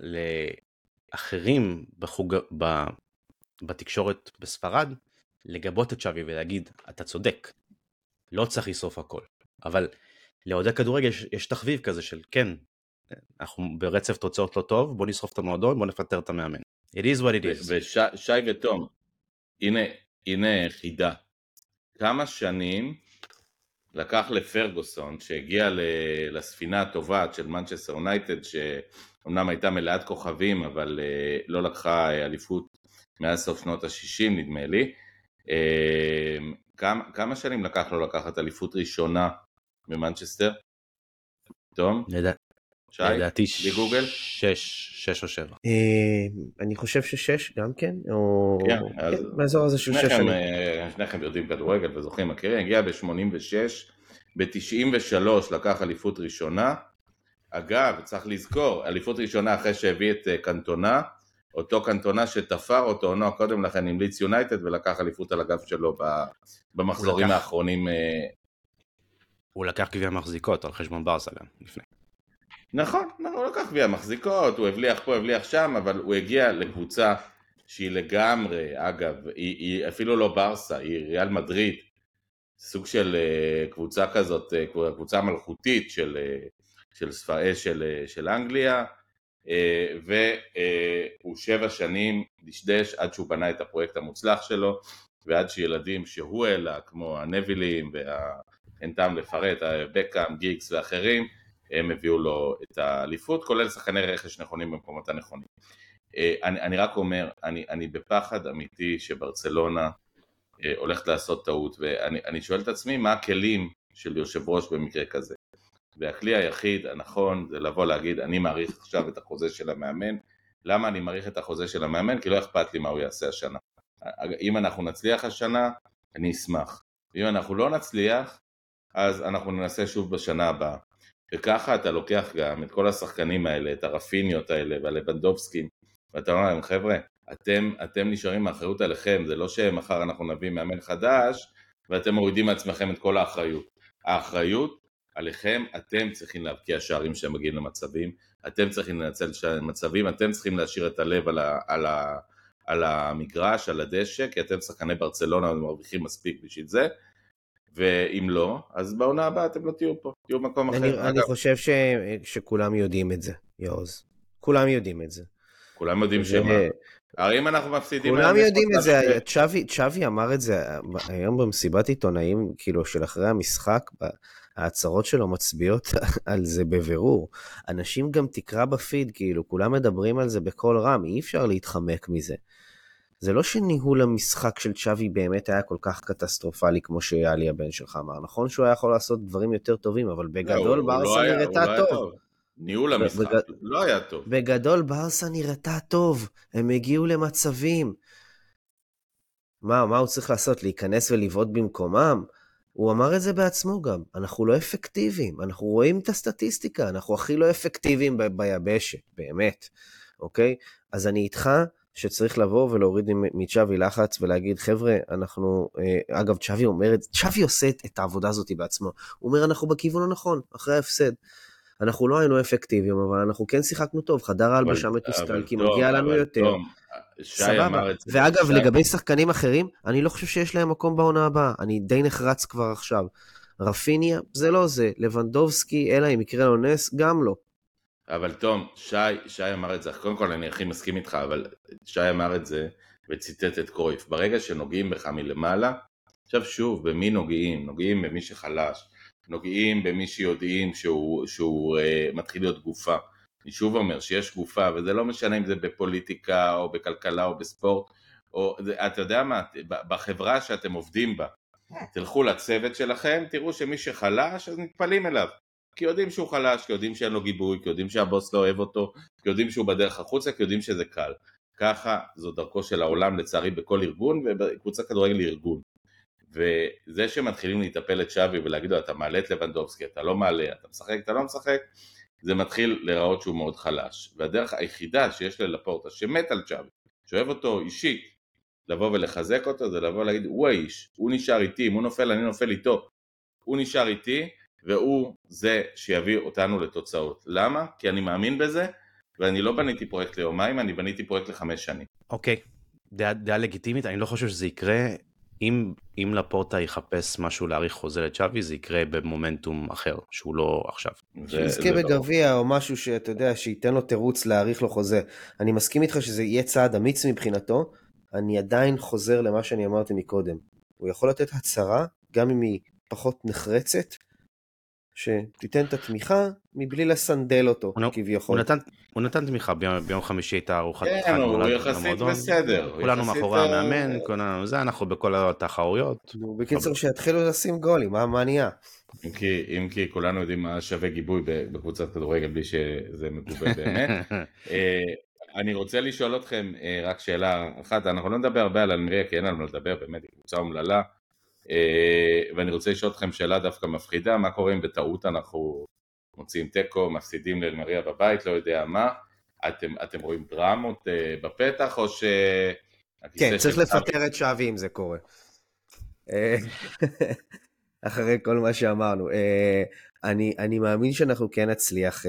לאחרים בחוג, ב, בתקשורת בספרד לגבות את שווי ולהגיד, אתה צודק, לא צריך לשרוף הכל. אבל לאוהדי כדורגל יש, יש תחביב כזה של כן, אנחנו ברצף תוצאות לא טוב, בוא נשרוף את המועדון, בוא נפטר את המאמן. It is what it is. ושי ותום, הנה, הנה חידה. כמה שנים לקח לפרגוסון, שהגיע לספינה הטובעת של מנצ'סטר יונייטד, שאומנם הייתה מלאת כוכבים, אבל אה, לא לקחה אליפות מאז סוף שנות ה-60 נדמה לי. אה, כמה, כמה שנים לקח לו לקחת אליפות ראשונה ממנצ'סטר? תום? שי? לדעתי בגוגל? שש, שש או שבע. אה, אני חושב ששש גם כן, או כן, כן, באזור הזה של שש שנים. אה, שניכם יודעים כדורגל וזוכרים מכירים, הגיע ב-86, ב-93 לקח אליפות ראשונה. אגב, צריך לזכור, אליפות ראשונה אחרי שהביא את אה, קנטונה, אותו קנטונה שתפר אותו עונה קודם לכן עם ליץ יונייטד ולקח אליפות על הגב שלו במחזורים האחרונים. הוא לקח גביע מחזיקות על חשבון ברסה גם לפני. נכון, נכון, הוא לקח גביע מחזיקות, הוא הבליח פה, הבליח שם, אבל הוא הגיע לקבוצה שהיא לגמרי, אגב, היא, היא אפילו לא ברסה, היא ריאל מדריד, סוג של uh, קבוצה כזאת, uh, קבוצה מלכותית של, uh, של, ספר, של, של אנגליה, והוא שבע שנים דשדש עד שהוא בנה את הפרויקט המוצלח שלו, ועד שילדים שהוא העלה, כמו הנבילים, ואין טעם לפרט, בקאם, גיקס ואחרים, הם הביאו לו את האליפות, כולל שחקני רכש נכונים במקומות הנכונים. אה, אני, אני רק אומר, אני, אני בפחד אמיתי שברצלונה אה, הולכת לעשות טעות, ואני שואל את עצמי מה הכלים של יושב ראש במקרה כזה. והכלי היחיד הנכון זה לבוא להגיד אני מעריך עכשיו את החוזה של המאמן, למה אני מעריך את החוזה של המאמן? כי לא אכפת לי מה הוא יעשה השנה. אם אנחנו נצליח השנה, אני אשמח. ואם אנחנו לא נצליח, אז אנחנו ננסה שוב בשנה הבאה. וככה אתה לוקח גם את כל השחקנים האלה, את הרפיניות האלה והלבנדובסקים, ואתה אומר להם, חבר'ה, אתם, אתם נשארים מהאחריות עליכם, זה לא שמחר אנחנו נביא מאמן חדש ואתם מורידים מעצמכם את כל האחריות. האחריות עליכם, אתם צריכים להבקיע שערים שהם מגיעים למצבים, אתם צריכים לנצל מצבים, אתם צריכים להשאיר את הלב על, ה, על, ה, על המגרש, על הדשא, כי אתם שחקני ברצלונה ומרוויחים מספיק בשביל זה, ואם לא, אז בעונה הבאה אתם לא תהיו פה, תהיו במקום אני, אחר. אני חושב ש, שכולם יודעים את זה, יעוז. כולם יודעים את זה. כולם יודעים שמה. הרי אם אנחנו מפסידים... כולם יודעים את זה, צ'אבי, צ'אבי אמר את זה היום במסיבת עיתונאים, כאילו, של אחרי המשחק, ההצהרות שלו מצביעות על זה בבירור. אנשים גם תקרא בפיד, כאילו, כולם מדברים על זה בקול רם, אי אפשר להתחמק מזה. זה לא שניהול המשחק של צ'אבי באמת היה כל כך קטסטרופלי כמו שאלי הבן שלך אמר. נכון שהוא היה יכול לעשות דברים יותר טובים, אבל בגדול לא, ברסה לא נראתה לא טוב. ניהול המשחק בג... לא היה טוב. בגדול ברסה נראתה טוב, הם הגיעו למצבים. מה, מה הוא צריך לעשות? להיכנס ולבעוט במקומם? הוא אמר את זה בעצמו גם, אנחנו לא אפקטיביים, אנחנו רואים את הסטטיסטיקה, אנחנו הכי לא אפקטיביים ב- ביבשת, באמת, אוקיי? אז אני איתך שצריך לבוא ולהוריד מצ'אבי לחץ ולהגיד, חבר'ה, אנחנו, אה, אגב, צ'אבי אומר את זה, צ'אבי עושה את העבודה הזאת בעצמו, הוא אומר, אנחנו בכיוון הנכון, אחרי ההפסד. אנחנו לא היינו אפקטיביים, אבל אנחנו כן שיחקנו טוב, חדר ההלבשה מתוסכל, כי מגיע לנו יותר. טוב, סבבה. ואגב, לגבי שחקנים אחרים, אני לא חושב שיש להם מקום בעונה הבאה. אני די נחרץ כבר עכשיו. רפיניה, זה לא זה. לבנדובסקי, אלא אם יקרה לו נס, גם לא. אבל תום, שי, שי אמר את זה, קודם כל אני הכי מסכים איתך, אבל שי אמר את זה וציטט את קרויף. ברגע שנוגעים בך מלמעלה, עכשיו שוב, במי נוגעים? נוגעים במי שחלש. נוגעים במי שיודעים שהוא, שהוא uh, מתחיל להיות גופה. אני שוב אומר שיש גופה, וזה לא משנה אם זה בפוליטיקה או בכלכלה או בספורט, או אתה יודע מה, בחברה שאתם עובדים בה, תלכו לצוות שלכם, תראו שמי שחלש אז נטפלים אליו. כי יודעים שהוא חלש, כי יודעים שאין לו גיבוי, כי יודעים שהבוס לא אוהב אותו, כי יודעים שהוא בדרך החוצה, כי יודעים שזה קל. ככה זו דרכו של העולם לצערי בכל ארגון, וקבוצה כדורגל היא ארגון. וזה שמתחילים להיטפל שווי ולהגיד לו אתה מעלה את לבנדובסקי, אתה לא מעלה, אתה משחק, אתה לא משחק, זה מתחיל להיראות שהוא מאוד חלש. והדרך היחידה שיש ללפורטה שמת על שווי, שאוהב אותו אישית, לבוא ולחזק אותו זה לבוא ולהגיד הוא האיש, הוא נשאר איתי, אם הוא נופל אני נופל איתו, הוא נשאר איתי והוא זה שיביא אותנו לתוצאות. למה? כי אני מאמין בזה ואני לא בניתי פרויקט ליומיים, אני בניתי פרויקט לחמש שנים. אוקיי, okay. דעה, דעה לגיטימית, אני לא חושב שזה יקרה אם, אם לפורטה יחפש משהו להאריך חוזה לצ'אבי, זה יקרה במומנטום אחר, שהוא לא עכשיו. שיזכה בגביע או משהו שאתה יודע, שייתן לו תירוץ להאריך לו חוזה. אני מסכים איתך שזה יהיה צעד אמיץ מבחינתו, אני עדיין חוזר למה שאני אמרתי מקודם. הוא יכול לתת הצהרה, גם אם היא פחות נחרצת, שתיתן את התמיכה מבלי לסנדל אותו הוא, כביכול. הוא נתן, הוא נתן תמיכה ביום, ביום חמישי את הארוחת כן, הוא יחסית בסדר. כולנו מאחורי המאמן, כולנו זה, אנחנו בכל התחרויות. בקיצור, שיתחילו לשים גולים, מה נהיה? אם כי, אם כי כולנו יודעים מה שווה גיבוי בקבוצת כדורגל בלי שזה מגובה באמת. אה, אני רוצה לשאול אתכם אה, רק שאלה אחת, אנחנו לא נדבר הרבה על אלמריה כי אין על מה לדבר, באמת היא קבוצה אומללה. אה, ואני רוצה לשאול אתכם שאלה דווקא מפחידה, מה קורה אם בטעות אנחנו מוציאים תיקו, מפסידים לאלמריה בבית, לא יודע מה, אתם, אתם רואים דרמות אה, בפתח או ש... כן, צריך לפטר את שווי אם זה קורה. אה, אחרי כל מה שאמרנו. אני, אני מאמין שאנחנו כן נצליח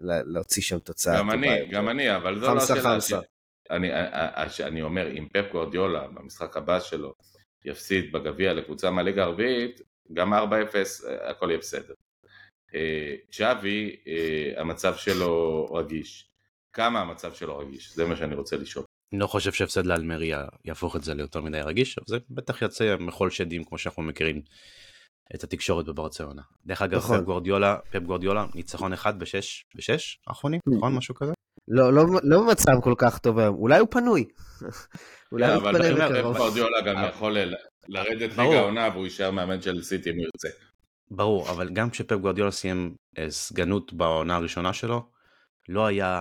להוציא שם תוצאה גם אני, גם אני, אבל זו לא השאלה. חמסה. אני, אני אומר, אם פפ גורדיולה במשחק הבא שלו יפסיד בגביע לקבוצה מהליגה הרביעית, גם 4-0 הכל יהיה בסדר. אה, צ'אבי, אה, המצב שלו רגיש. כמה המצב שלו רגיש? זה מה שאני רוצה לשאול. אני לא חושב שהפסד לאלמריה יהפוך את זה ליותר מדי רגיש, אבל זה בטח יוצא מחול שדים כמו שאנחנו מכירים את התקשורת בברצלונה. דרך אגב, נכון. פפ גורדיולה, פפ גורדיולה, ניצחון אחד בשש, בשש האחרונים, נכון? משהו כזה? לא, לא, לא במצב כל כך טוב היום, אולי הוא פנוי. אולי הוא יתפנה בקרוב. אבל גורדיולה גם יכול לרדת ליגה העונה והוא יישאר מאמן של סיטי אם הוא ירצה. ברור, אבל גם כשפפ גורדיולה סיים אה, סגנות בעונה הראשונה שלו, לא היה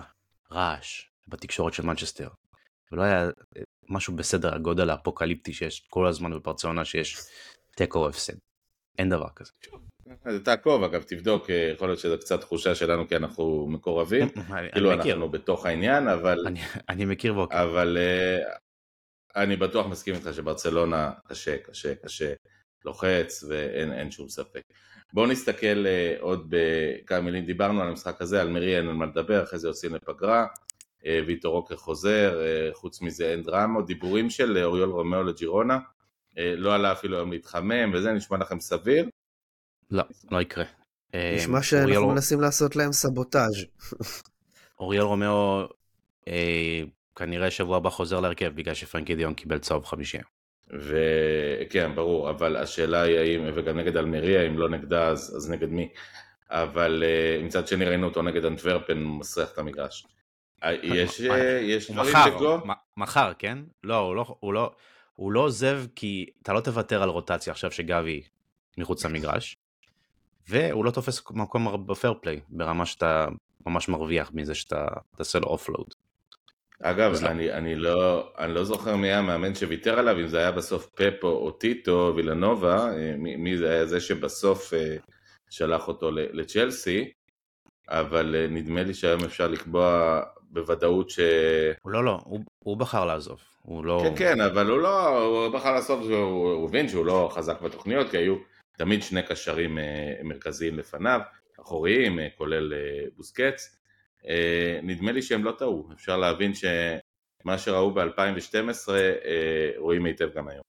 רעש בתקשורת של מנצ'סטר. ולא היה אה, משהו בסדר הגודל האפוקליפטי שיש כל הזמן בברצלונה שיש תיקו או הפסד. אין דבר כזה. תעקוב אגב תבדוק אה, יכול להיות שזו קצת תחושה שלנו כי אנחנו מקורבים. כאילו אנחנו בתוך העניין אבל אני מכיר ועוקב אבל אני בטוח מסכים איתך שברצלונה קשה, קשה, קשה, לוחץ ואין שום ספק. בואו נסתכל uh, עוד בכמה מילים, דיברנו על המשחק הזה, על אלמריה אין על מה לדבר, אחרי זה יוצאים לפגרה, ויטור רוקי חוזר, חוץ מזה אין דרמות, דיבורים של אוריול רומאו לג'ירונה, לא עלה אפילו היום להתחמם וזה נשמע לכם סביר? לא, לא יקרה. נשמע שאנחנו מנסים לעשות להם סבוטאז'. אוריול רומאו כנראה שבוע הבא חוזר להרכב בגלל שפרנקי דה יונג קיבל צהוב חמישי. וכן, ברור, אבל השאלה היא האם, וגם נגד אלמריה, אם לא נגדה אז, אז נגד מי. אבל uh, מצד שני ראינו אותו נגד אנטוורפן מסריח את המגרש. אה, יש, יש דברים לגו? מחר, כן? לא, הוא לא, הוא לא, הוא לא עוזב כי אתה לא תוותר על רוטציה עכשיו שגבי מחוץ למגרש, והוא לא תופס מקום ב fair play, ברמה שאתה ממש מרוויח מזה שאתה תעשה לו offload. אגב, לא. אני, אני, לא, אני לא זוכר מי היה המאמן שוויתר עליו, אם זה היה בסוף פפו או טיטו וילנובה, אה, מי, מי זה היה זה שבסוף אה, שלח אותו לצ'לסי, אבל אה, נדמה לי שהיום אפשר לקבוע בוודאות ש... הוא לא, לא, הוא, הוא בחר לעזוב. הוא לא... כן, כן, אבל הוא לא, הוא בחר לעזוב, הוא הבין שהוא לא חזק בתוכניות, כי היו תמיד שני קשרים מרכזיים לפניו, אחוריים, כולל בוסקץ. אה, נדמה לי שהם לא טעו, אפשר להבין שמה שראו ב-2012 אה, רואים היטב גם היום.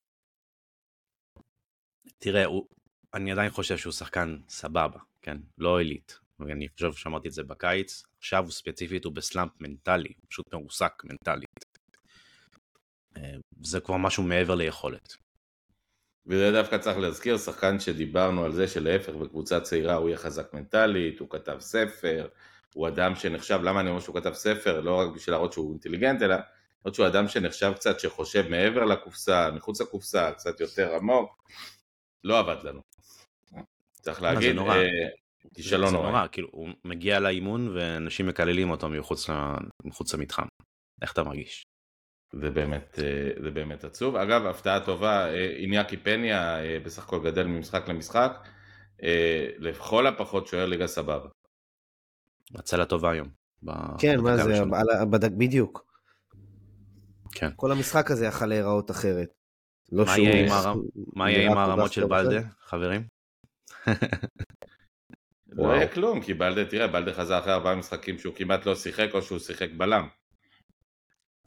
תראה, הוא, אני עדיין חושב שהוא שחקן סבבה, כן? לא עילית. אני חושב שאמרתי את זה בקיץ, עכשיו הוא ספציפית הוא בסלאמפ מנטלי, פשוט מרוסק מנטלית. אה, זה כבר משהו מעבר ליכולת. וזה דווקא צריך להזכיר, שחקן שדיברנו על זה שלהפך בקבוצה צעירה הוא יהיה חזק מנטלית, הוא כתב ספר, הוא אדם שנחשב, למה אני אומר שהוא כתב ספר, לא רק בשביל להראות שהוא אינטליגנט, אלא להראות שהוא אדם שנחשב קצת, שחושב מעבר לקופסה, מחוץ לקופסה, קצת יותר עמוק, לא עבד לנו. צריך להגיד, אה, כישלון נורא. זה נורא, כאילו, הוא מגיע לאימון ואנשים מקללים אותו מחוץ, מחוץ למתחם. איך אתה מרגיש? זה באמת, אה, זה באמת עצוב. אגב, הפתעה טובה, אה, איניאקי פניה בסך הכל גדל ממשחק למשחק, לכל הפחות שוער ליגה סבבה. הצלה טובה היום. כן, מה זה, בדק, בדיוק. כן. כל המשחק הזה יכל להיראות אחרת. לא מה יהיה עם הרמות של בלדה, חברים? לא יהיה כלום, כי בלדה, תראה, בלדה חזר אחרי ארבעה משחקים שהוא כמעט לא שיחק או שהוא שיחק בלם.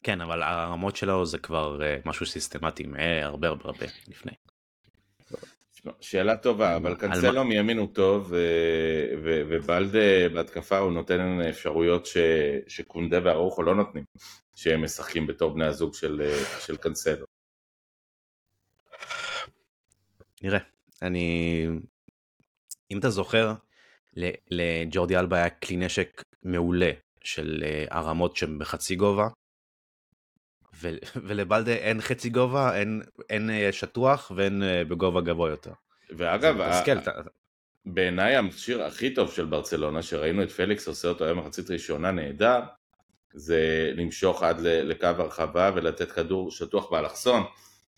כן, אבל הרמות שלו זה כבר אה, משהו סיסטמטי הרבה הרבה הרבה לפני. שאלה טובה, אבל קנסלו מימין הוא טוב, ובלדה בהתקפה הוא נותן אפשרויות שקונדה וארוחו לא נותנים, שהם משחקים בתור בני הזוג של, של קנסלו. נראה, אני... אם אתה זוכר, לג'ורדי אלבה היה כלי נשק מעולה של אה, הרמות שהן בחצי גובה, ו- ולבלדה אין חצי גובה, אין, אין אה, שטוח ואין אה, בגובה גבוה יותר. ואגב, בעיניי המכשיר הכי טוב של ברצלונה, שראינו את פליקס עושה אותו היום מחצית ראשונה נהדר, זה למשוך עד לקו הרחבה ולתת כדור שטוח באלכסון,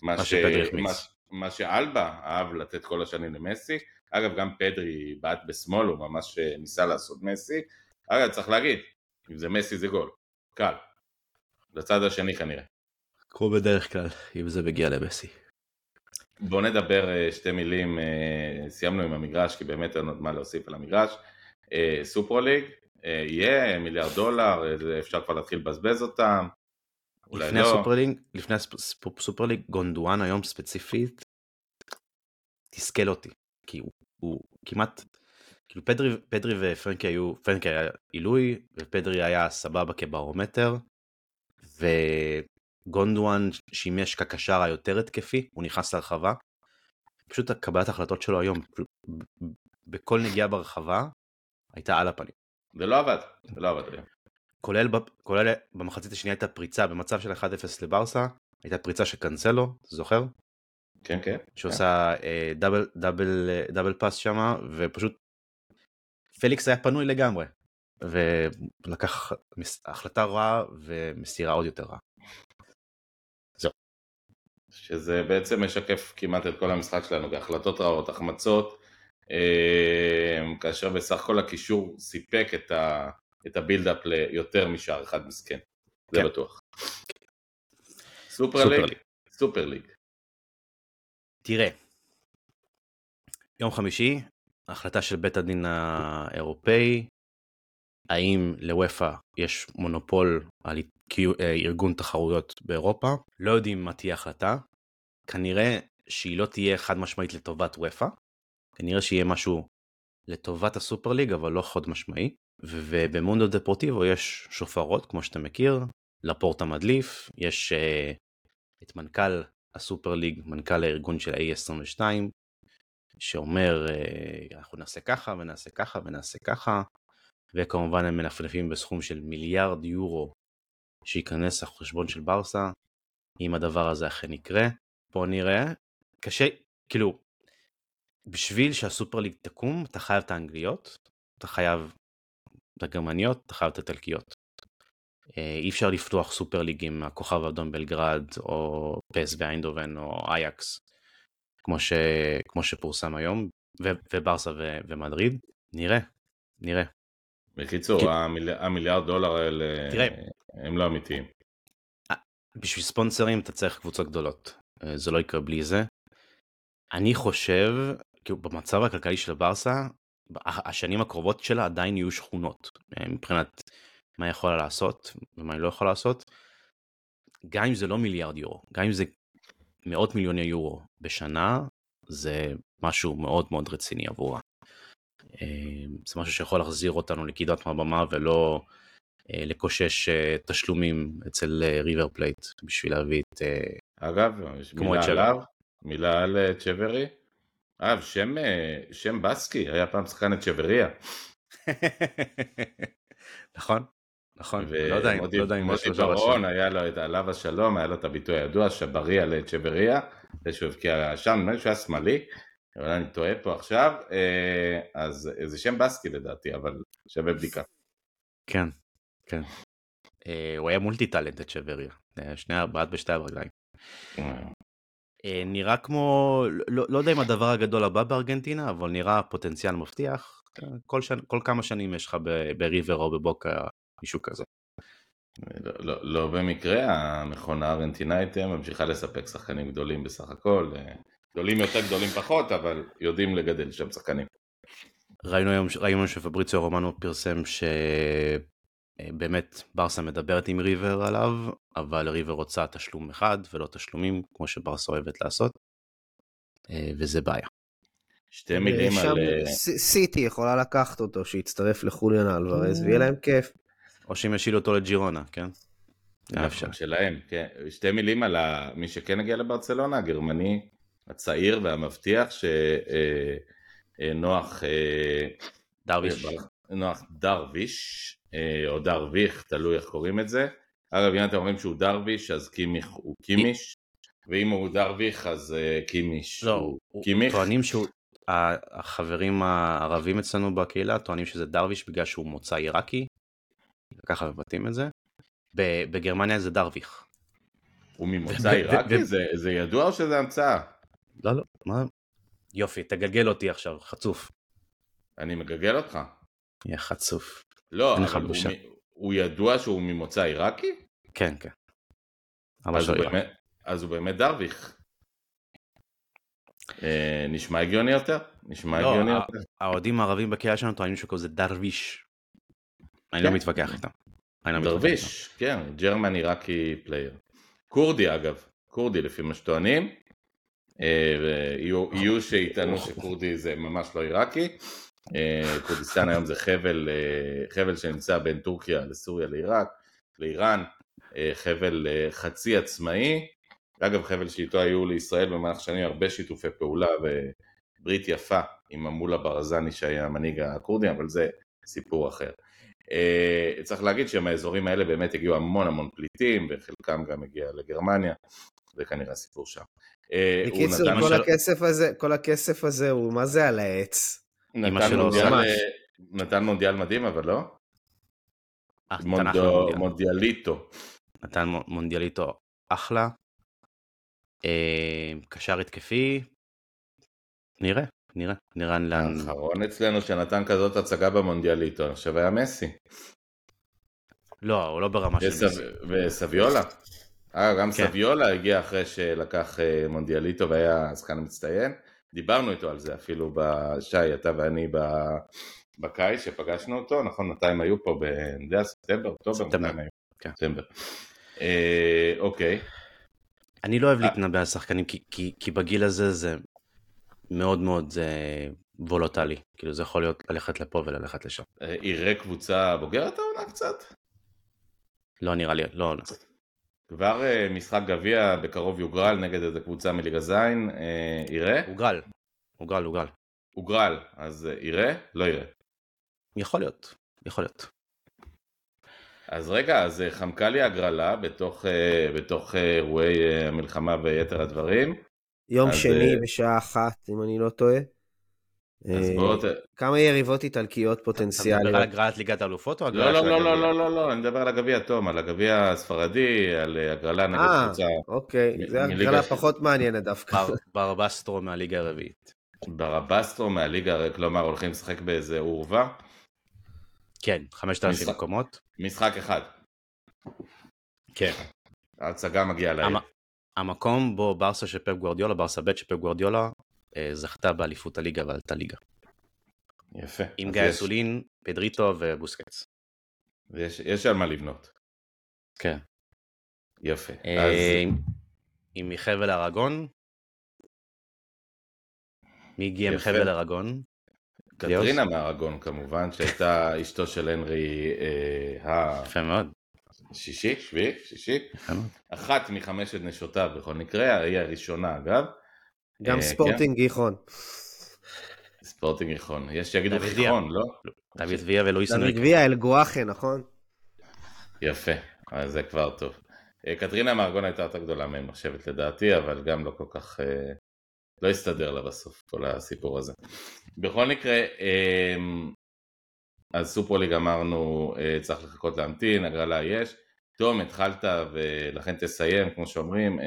מה, ש... מה, מה שאלבה אהב לתת כל השנים למסי, אגב גם פדרי בעט בשמאל, הוא ממש אה, ניסה לעשות מסי, אגב צריך להגיד, אם זה מסי זה גול, קל, לצד השני כנראה. כמו בדרך כלל, אם זה מגיע למסי. בואו נדבר אה, שתי מילים, אה, סיימנו עם המגרש כי באמת אין עוד מה להוסיף על המגרש. אה, סופרו ליג, יהיה מיליארד דולר, אפשר כבר להתחיל לבזבז אותם. לפני לא. הסופרליג, לפני הסופרליג, גונדואן היום ספציפית, תסכל אותי, כי הוא, הוא כמעט, כאילו פדרי, פדרי ופרנקי היו, פרנקי היה עילוי, ופדרי היה סבבה כברומטר, גונדואן שימש כקשר היותר התקפי, הוא נכנס לרחבה. פשוט הקבלת ההחלטות שלו היום, בכל נגיעה ברחבה, הייתה על הפנים. זה לא עבד, זה לא עבד היום. כולל, כולל במחצית השנייה הייתה פריצה במצב של 1-0 לברסה, הייתה פריצה של קאנסלו, אתה זוכר? כן, כן. שעושה כן. אה, double, double, double pass שם, ופשוט פליקס היה פנוי לגמרי, ולקח החלטה רעה ומסירה עוד יותר רעה. שזה בעצם משקף כמעט את כל המשחק שלנו, בהחלטות רעות, החמצות, אה, כאשר בסך הכל הקישור סיפק את, ה, את ה buildup ליותר משער אחד מסכן, זה כן. בטוח. סופר, סופר ליג, סופר ליג. תראה, יום חמישי, החלטה של בית הדין האירופאי, האם לוופא יש מונופול על ארגון תחרויות באירופה, לא יודעים מה תהיה החלטה, כנראה שהיא לא תהיה חד משמעית לטובת וופא, כנראה שיהיה משהו לטובת הסופר ליג אבל לא חוד משמעי, ובמונדו דפורטיבו יש שופרות כמו שאתה מכיר, לפורט המדליף, יש uh, את מנכ"ל הסופר ליג, מנכ"ל הארגון של ה-A22, שאומר uh, אנחנו נעשה ככה ונעשה ככה ונעשה ככה, וכמובן הם מנפנפים בסכום של מיליארד יורו שייכנס לחשבון של ברסה, אם הדבר הזה אכן יקרה. בואו נראה. קשה, כאילו, בשביל שהסופר ליג תקום, אתה חייב את האנגליות, אתה חייב את הגרמניות, אתה חייב את הטלקיות. אה, אי אפשר לפתוח סופר ליג עם הכוכב האדום בלגרד, או פס ואיינדובן, או אייקס, כמו, ש... כמו שפורסם היום, ו... וברסה ו... ומדריד. נראה, נראה. בקיצור, כי... המיל... המיליארד דולר האלה תראה, הם לא אמיתיים. בשביל ספונסרים אתה צריך קבוצות גדולות, אה, זה לא יקרה בלי זה. אני חושב, כאילו במצב הכלכלי של ברסה, השנים הקרובות שלה עדיין יהיו שכונות, אה, מבחינת מה יכולה לעשות ומה היא לא יכולה לעשות. גם אם זה לא מיליארד יורו, גם אם זה מאות מיליוני יורו בשנה, זה משהו מאוד מאוד רציני עבורה. זה משהו שיכול להחזיר אותנו לקדמת הבמה ולא אה, לקושש אה, תשלומים אצל ריבר אה, פלייט בשביל להביא את... אגב, מילה עליו, מילה על צ'ברי. אגב, שם, שם בסקי, היה פעם שחקן את צ'בריה. נכון, נכון, לא יודע אם לא יש לו ברון, היה לו את עליו השלום, היה לו את הביטוי הידוע, שבריה לצ'בריה, זה שהוא הבקיע שם, נדמה לי שהוא היה שמאלי, אבל אני טועה פה עכשיו, אז זה שם בסקי לדעתי, אבל שווה בדיקה. כן, כן. אה, הוא היה מולטי טאלנט את שווריה, שני בעט בשתי הרגליים. אה, נראה כמו, לא, לא יודע אם הדבר הגדול הבא בארגנטינה, אבל נראה פוטנציאל מבטיח. כל, שנ, כל כמה שנים יש לך בריבר או בבוקה מישהו כזה. לא, לא, לא במקרה המכונה הארגנטינאית ממשיכה לספק שחקנים גדולים בסך הכל, אה, גדולים יותר גדולים פחות, אבל יודעים לגדל שם שחקנים. ראינו היום, ראינו שפבריציו רומנו פרסם ש... אה, באמת ברסה מדברת עם ריבר עליו, אבל ריבר רוצה תשלום אחד ולא תשלומים כמו שברסה אוהבת לעשות, אה, וזה בעיה. שתי מילים על... אה, סיטי יכולה לקחת אותו, שיצטרף לחוליאן אלוורז ויהיה להם כיף. או שהם ישאילו אותו לג'ירונה, כן? אפשר. שלהם, כן. שתי מילים על מי שכן הגיע לברצלונה, הגרמני הצעיר והמבטיח, שנוח... דרוויש. נוח דרוויש, אה, או דרוויך, תלוי איך קוראים את זה. אגב, אם אתם אומרים שהוא דרוויש, אז קימיך הוא קימיש, ואם הוא דרוויך, אז אה, קימיש לא, הוא קימיך. טוענים שהוא, החברים הערבים אצלנו בקהילה טוענים שזה דרוויש בגלל שהוא מוצא עיראקי, ככה מבטאים את זה. בגרמניה זה דרוויך. הוא ממוצא עיראקי? זה ידוע או שזה המצאה? לא, לא, מה? יופי, תגלגל אותי עכשיו, חצוף. אני מגלגל אותך. יא חצוף. לא, אבל הוא, הוא ידוע שהוא ממוצא עיראקי? כן, כן. אז, הוא באמת, אז הוא באמת דרוויך. אה, נשמע הגיוני יותר? נשמע לא, הגיוני יותר? האוהדים הערבים בקריאה שלנו טוענים שקוראים לזה דרוויש. אני לא כן. מתווכח איתם. לא דרוויש, כן, German Iraqi player. כורדי אגב, כורדי לפי מה שטוענים. אה, יהיו שיטענו שכורדי זה ממש לא עיראקי. אה, כורדיסטן היום זה חבל, אה, חבל שנמצא בין טורקיה לסוריה לעיראק, לאיראן, חבל חצי עצמאי, אגב חבל שאיתו היו לישראל במהלך שנים הרבה שיתופי פעולה וברית יפה עם המולה ברזני שהיה המנהיג הכורדי, אבל זה סיפור אחר. צריך להגיד שמהאזורים האלה באמת הגיעו המון המון פליטים וחלקם גם הגיע לגרמניה, זה כנראה הסיפור שם. בקיצור, כל, של... הכסף הזה, כל הכסף הזה הוא מה זה על העץ? נתן מונדיאל, נתן מונדיאל מדהים אבל לא? אה, מונדיאליטו. נתן מונדיאליטו אחלה. אה, קשר התקפי. נראה, נראה, נראה לאן... האחרון אצלנו שנתן כזאת הצגה במונדיאליטו, חושב היה מסי. לא, הוא לא ברמה של מסי. וסביולה. אה, גם כן. סביולה הגיע אחרי שלקח אה, מונדיאליטו והיה שחקן מצטיין. דיברנו איתו על זה אפילו בשי, אתה ואני בקיץ שפגשנו אותו, נכון? מתי הם היו פה? אני יודע, ספטמבר, אוקטובר? ספטמבר. כן. ספטמבר. אה, אוקיי. אני לא אוהב אה. להתנבא על שחקנים כי, כי, כי בגיל הזה זה מאוד מאוד זה וולוטלי, כאילו זה יכול להיות ללכת לפה וללכת לשם. אה, יראה קבוצה בוגרת העונה קצת? לא נראה לי, לא. כבר uh, משחק גביע בקרוב יוגרל נגד איזה קבוצה מליגה זין, uh, יראה? הוגרל, הוגרל, הוגרל. הוגרל, אז uh, יראה? לא יראה. יכול להיות, יכול להיות. אז רגע, אז חמקה לי הגרלה בתוך, בתוך אירועי המלחמה ויתר הדברים. יום אז... שני בשעה אחת, אם אני לא טועה. אז אה, בוא... כמה יריבות איטלקיות פוטנציאליות? אתה מדבר על הגרלת ליגת האלופות או הגרלה לא, של לא, הגביע? לא, לא, לא, לא, אני מדבר על הגביע תום, על הגביע הספרדי, על הגרלה נגד אה, קבוצה. אה, אוקיי, זו הגרלה פחות מעניינת דווקא. ברבסטרו מהליגה הרביעית. ברבסטרו מהליגה, כלומר הולכים לשחק באיזה עורבה? כן, 5,000 מקומות. משחק אחד. כן. ההצגה מגיעה להם. המקום בו ברסה של פפ גוורדיולה, ברסה ב' של פפ גוורדיולה, אה, זכתה באליפות הליגה ועלתה ליגה. יפה. עם גיא אסולין, יש... פדריטו ובוסקץ. ויש יש על מה לבנות. כן. יפה. אה, אז... עם מחבל ארגון. מי הגיע מחבל ארגון? קטרינה מארגון כמובן, שהייתה אשתו של הנרי אה, ה... יפה מאוד. שישי, שביעי, שישי. אחת מחמשת נשותיו בכל מקרה, היא הראשונה אגב. גם אה, ספורטינג כן? גיחון. ספורטינג גיחון. יש שיגידו גיחון, לא? דוד ויה ולואיס אנריקה. דוד ויה, אלגואחה, נכון? יפה, אז זה כבר טוב. אה, קטרינה מארגון הייתה יותר גדולה מהם נחשבת לדעתי, אבל גם לא כל כך... אה, לא הסתדר לה בסוף כל הסיפור הזה. בכל מקרה, אז סופרוליג אמרנו, צריך לחכות להמתין, הגרלה יש. תום, התחלת ולכן תסיים, כמו שאומרים.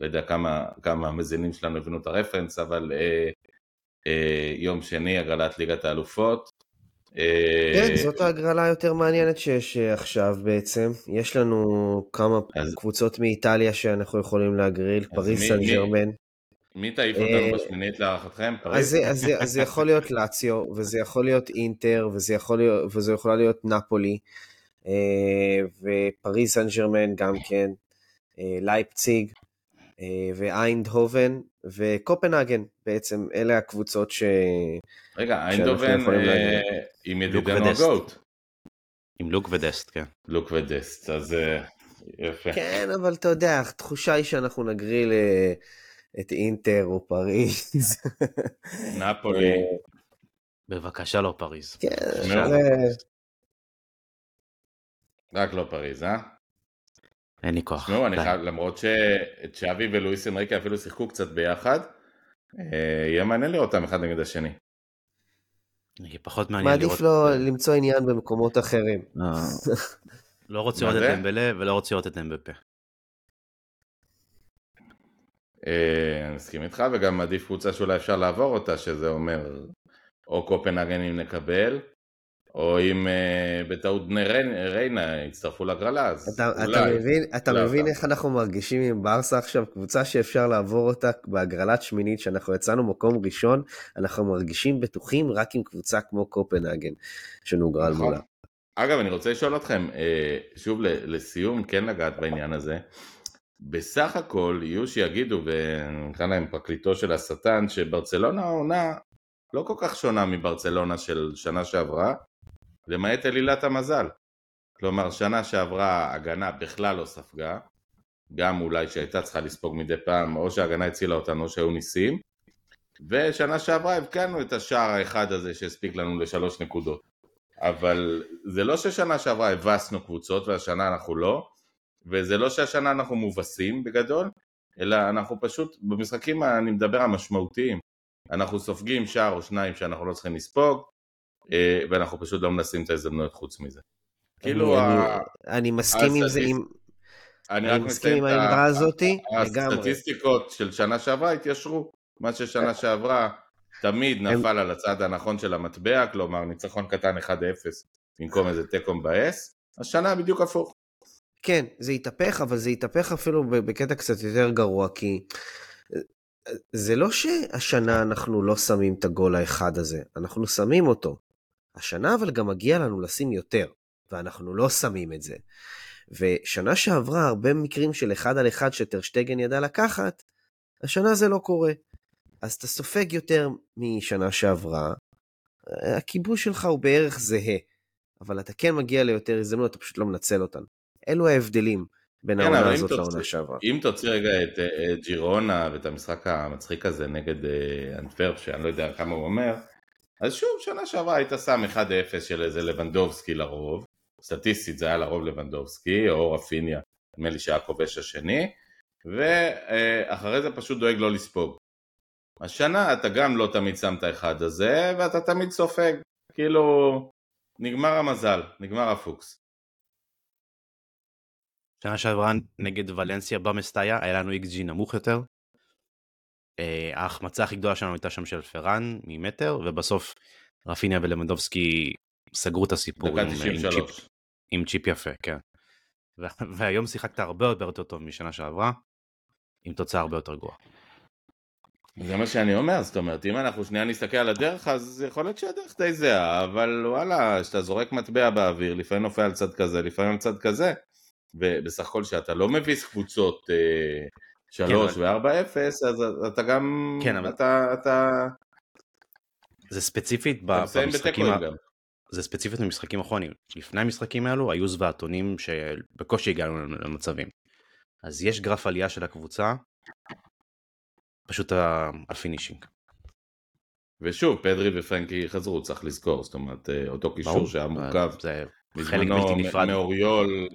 לא יודע כמה, כמה המזינים שלנו הבינו את הרפרנס, אבל אה, אה, יום שני הגרלת ליגת האלופות. אה, כן, זאת ההגרלה היותר מעניינת שיש אה, עכשיו בעצם. יש לנו כמה אז, קבוצות מאיטליה שאנחנו יכולים להגריל, פריס סן ג'רמן. מי תעיף אותנו אה, בשמינית להערכתכם? אז, אז, אז זה יכול להיות לאציו, וזה יכול להיות אינטר, וזה יכול להיות, וזה יכולה להיות נפולי, ופריס סן ג'רמן גם כן, לייפציג. אה, ואיינדהובן וקופנהגן בעצם, אלה הקבוצות ש... רגע, איינדהובן אה, עם ידידנו הגוט. עם לוק ודסט, כן. לוק ודסט, אז אה, יפה. כן, אבל אתה יודע, התחושה היא שאנחנו נגריל את אינטר או פריז. נפולי. בבקשה לא פריז. כן, רק לא פריז, אה? אין לי כוח. תשמעו, אני חייב, למרות שצ'אבי ולואיס אנריקה אפילו שיחקו קצת ביחד, אה, יהיה מעניין לראות אותם אחד נגד השני. פחות מעניין לראות... מעדיף לו למצוא עניין במקומות אחרים. אה. לא רוצה לראות את דמבלה ולא רוצה לראות את דמבפה. אה, אני מסכים איתך וגם עדיף קבוצה שאולי אפשר לעבור אותה שזה אומר או קופנהגן אם נקבל או אם uh, בטעות בני ריינה יצטרפו להגרלה, אז אתה, אולי. אתה מבין, אתה לא מבין איך אנחנו מרגישים עם ברסה עכשיו? קבוצה שאפשר לעבור אותה בהגרלת שמינית, שאנחנו יצאנו מקום ראשון, אנחנו מרגישים בטוחים רק עם קבוצה כמו קופנהגן, שנוגרל נכון. מולה. אגב, אני רוצה לשאול אתכם, אה, שוב לסיום, כן לגעת בעניין הזה. בסך הכל יהיו שיגידו, ונקרא להם פרקליטו של השטן, שברצלונה העונה לא כל כך שונה מברצלונה של שנה שעברה, למעט עלילת המזל. כלומר, שנה שעברה הגנה בכלל לא ספגה, גם אולי שהייתה צריכה לספוג מדי פעם, או שההגנה הצילה אותנו או שהיו ניסים, ושנה שעברה הבקענו את השער האחד הזה שהספיק לנו לשלוש נקודות. אבל זה לא ששנה שעברה הבסנו קבוצות והשנה אנחנו לא, וזה לא שהשנה אנחנו מובסים בגדול, אלא אנחנו פשוט, במשחקים אני מדבר המשמעותיים, אנחנו סופגים שער או שניים שאנחנו לא צריכים לספוג, ואנחנו פשוט לא מנסים את ההזדמנויות חוץ מזה. כאילו, אני מסכים עם זה, אני מסכים עם האמרה הזאתי, לגמרי. הסטטיסטיקות של שנה שעברה התיישרו. מה ששנה שעברה תמיד נפל על הצד הנכון של המטבע, כלומר ניצחון קטן 1-0 במקום איזה תיקו מבאס, השנה בדיוק הפוך. כן, זה התהפך, אבל זה התהפך אפילו בקטע קצת יותר גרוע, כי אה, זה לא שהשנה אנחנו לא שמים את הגול האחד הזה, אנחנו שמים אותו. השנה אבל גם מגיע לנו לשים יותר, ואנחנו לא שמים את זה. ושנה שעברה הרבה מקרים של אחד על אחד שטרשטגן ידע לקחת, השנה זה לא קורה. אז אתה סופג יותר משנה שעברה, הכיבוש שלך הוא בערך זהה, אבל אתה כן מגיע ליותר הזדמנות, אתה פשוט לא מנצל אותן. אלו ההבדלים בין כן, העונה הזאת לעונה שעברה. אם תוציא רגע את, את ג'ירונה ואת המשחק המצחיק הזה נגד uh, אנטוורפ, שאני לא יודע כמה הוא אומר, אז שוב, שנה שעברה היית שם 1-0 של איזה לבנדובסקי לרוב, סטטיסטית זה היה לרוב לבנדובסקי, או רפיניה, נדמה לי שהיה כובש השני, ואחרי זה פשוט דואג לא לספוג. השנה אתה גם לא תמיד שם את האחד הזה, ואתה תמיד סופג, כאילו, נגמר המזל, נגמר הפוקס. שנה שעברה נגד ולנסיה במסטאיה היה לנו XG נמוך יותר. אה, ההחמצה הכי גדולה שלנו הייתה שם של פראן ממטר ובסוף רפיניה ולמנדובסקי סגרו את הסיפור עם, עם, צ'יפ, עם צ'יפ יפה, כן. והיום שיחקת הרבה יותר טוב משנה שעברה, עם תוצאה הרבה יותר גרועה. זה מה שאני אומר, זאת אומרת, אם אנחנו שנייה נסתכל על הדרך, אז יכול להיות שהדרך די זהה, אבל וואלה, כשאתה זורק מטבע באוויר, לפעמים נופל על צד כזה, לפעמים על צד כזה, ובסך הכל שאתה לא מביס קבוצות אה, 3 כן, ו-4-0, אז אתה גם, כן, אבל... אתה, אתה... זה ספציפית במשחקים, ה... זה ספציפית במשחקים האחרונים. לפני המשחקים האלו היו זוועתונים שבקושי הגענו למצבים. אז יש גרף עלייה של הקבוצה, פשוט ה finishing. ושוב, פדרי ופרנקי חזרו, צריך לזכור, זאת אומרת, אה, אותו קישור שהיה מורכב זה חלק בלתי נפרד. מאוריול.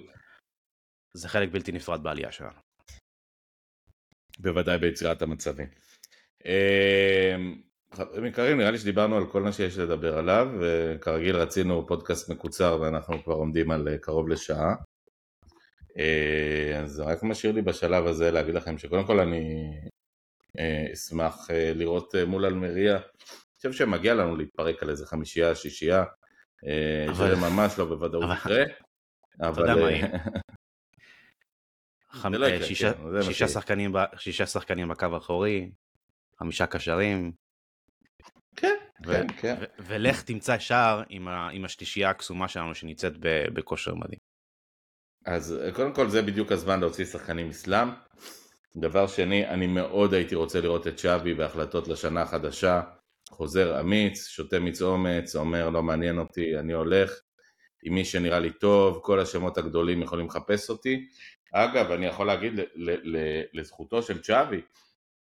זה חלק בלתי נפרד בעלייה שלנו. בוודאי ביצירת המצבים. אמ, חברים יקרים, נראה לי שדיברנו על כל מה שיש לדבר עליו, וכרגיל רצינו פודקאסט מקוצר ואנחנו כבר עומדים על אה, קרוב לשעה. אה, אז רק משאיר לי בשלב הזה להגיד לכם שקודם כל אני אה, אשמח לראות מול אלמריה. אני חושב שמגיע לנו להתפרק על איזה חמישייה, שישייה. אבל... זה ממש לא בוודאות יקרה. אבל... אתה שישה, כן, שישה, שחקנים בקו האחורי, חמישה קשרים. כן, ו... כן, כן. ו... ולך תמצא שער עם, ה... עם השלישייה הקסומה שלנו שנמצאת. בכושר מדהים. אז קודם כל זה בדיוק הזמן להוציא שחקנים אסלאם. דבר שני, אני מאוד הייתי רוצה לראות את שווי בהחלטות לשנה החדשה. חוזר אמיץ, שותה מיץ אומץ, אומר לא מעניין אותי, אני הולך עם מי שנראה לי טוב, כל השמות הגדולים יכולים לחפש אותי, אגב, אני יכול להגיד לזכותו של צ'אבי,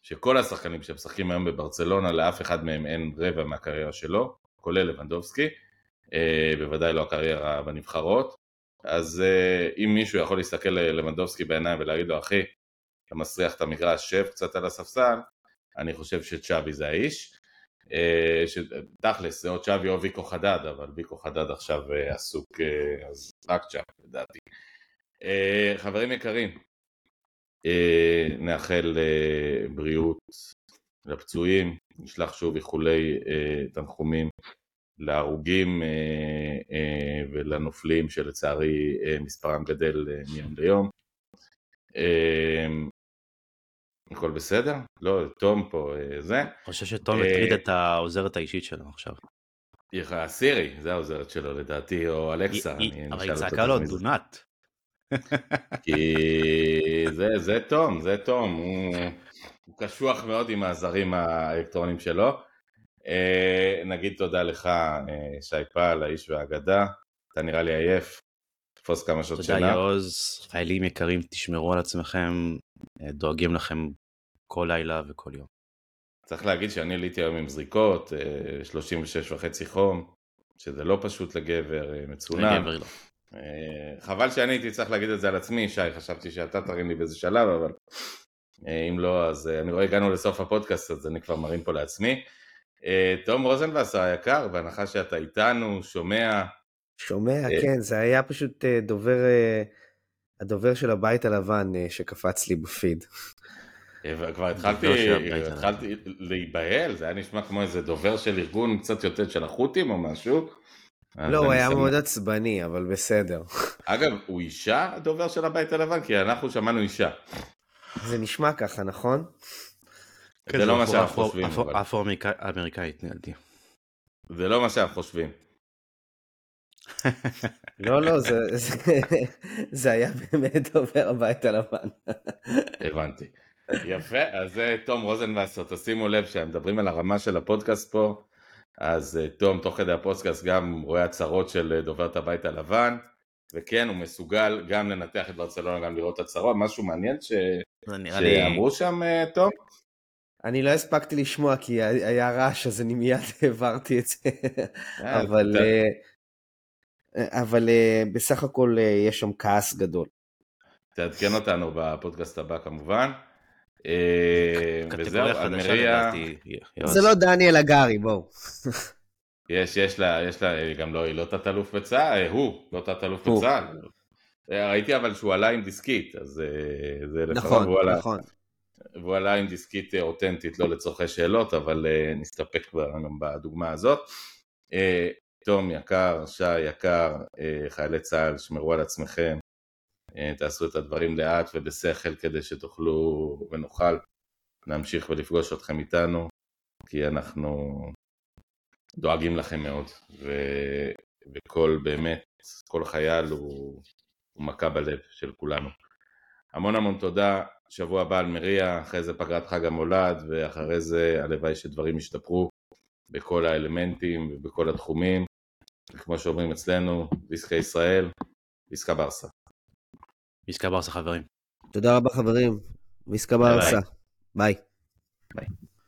שכל השחקנים שמשחקים היום בברצלונה, לאף אחד מהם אין רבע מהקריירה שלו, כולל לבנדובסקי, אה, בוודאי לא הקריירה בנבחרות, אז אה, אם מישהו יכול להסתכל ללבנדובסקי בעיניים ולהגיד לו, אחי, אתה מסריח את המגרש, שב קצת על הספסל, אני חושב שצ'אבי זה האיש. אה, תכלס, זה או צ'אבי או ויקו חדד, אבל ויקו חדד עכשיו עסוק, אז רק צ'אבי לדעתי. אה, חברים יקרים, אה, נאחל אה, בריאות לפצועים, נשלח שוב איחולי תנחומים להרוגים ולנופלים שלצערי מספרם גדל מיום ליום. הכל בסדר? לא, תום פה זה. אני חושב שתום הטריד את העוזרת האישית שלו עכשיו. סירי, זה העוזרת שלו לדעתי, או אלכסה. אבל היא צעקה לו דונת. כי זה, זה תום, זה תום, הוא, הוא קשוח מאוד עם הזרים האלקטרונים שלו. אה, נגיד תודה לך, אה, שי פעל, האיש והאגדה, אתה נראה לי עייף, תפוס כמה שעות שינה. תודה יעוז, חיילים יקרים, תשמרו על עצמכם, אה, דואגים לכם כל לילה וכל יום. צריך להגיד שאני עליתי היום עם זריקות, 36 וחצי חום, שזה לא פשוט לגבר, מצונן. לגבר לא. אה, חבל שאני הייתי צריך להגיד את זה על עצמי, שי, חשבתי שאתה תרים לי באיזה שלב, אבל אה, אם לא, אז אה, אני רואה הגענו לסוף הפודקאסט, אז אני כבר מרים פה לעצמי. תום רוזנבסר היקר, בהנחה שאתה איתנו, שומע. שומע, כן, זה היה פשוט דובר, הדובר של הבית הלבן שקפץ לי בפיד. כבר התחלתי, התחלתי להיבהל, זה היה נשמע כמו איזה דובר של ארגון קצת יותר של החות'ים או משהו. לא, הוא היה מאוד עצבני, אבל בסדר. אגב, הוא אישה הדובר של הבית הלבן? כי אנחנו שמענו אישה. זה נשמע ככה, נכון? זה לא מה שאנחנו חושבים. אפרו-אמריקאית נראה לי. זה לא מה שאנחנו חושבים. לא, לא, זה היה באמת דובר הבית הלבן. הבנתי. יפה, אז זה תום רוזנבסר, תשימו לב שהם מדברים על הרמה של הפודקאסט פה. אז אה, תום תוך כדי הפודקאסט גם רואה הצהרות של אה, דוברת הבית הלבן, וכן, הוא מסוגל גם לנתח את ברצלונה, גם לראות את הצהרות, משהו מעניין ש... שאמרו שם, תום? אני לא הספקתי לשמוע כי היה רעש, אז אני מיד העברתי את זה, אבל... אבל בסך הכל יש שם כעס גדול. תעדכן אותנו בפודקאסט הבא כמובן. וזהו, אלמריה... זה לא דניאל הגרי, בואו. יש, יש לה, יש לה, גם לא, היא לא תת-אלוף בצה"ל, הוא לא תת-אלוף בצה"ל. ראיתי אבל שהוא עלה עם דיסקית, אז זה נכון, נכון. והוא עלה עם דיסקית אותנטית, לא לצורכי שאלות, אבל נסתפק גם בדוגמה הזאת. תום יקר, שי יקר, חיילי צה"ל, שמרו על עצמכם, תעשו את הדברים לאט ובשכל כדי שתוכלו ונוכל להמשיך ולפגוש אתכם איתנו, כי אנחנו דואגים לכם מאוד, ו... וכל באמת, כל חייל הוא, הוא מכה בלב של כולנו. המון המון תודה, שבוע הבא על מריה, אחרי זה פגרת חג המולד, ואחרי זה הלוואי שדברים ישתפרו בכל האלמנטים ובכל התחומים. כמו שאומרים אצלנו, ויסקה ישראל, ויסקה ברסה. ויסקה ברסה חברים. תודה רבה חברים, ויסקה ברסה. ביי. ביי.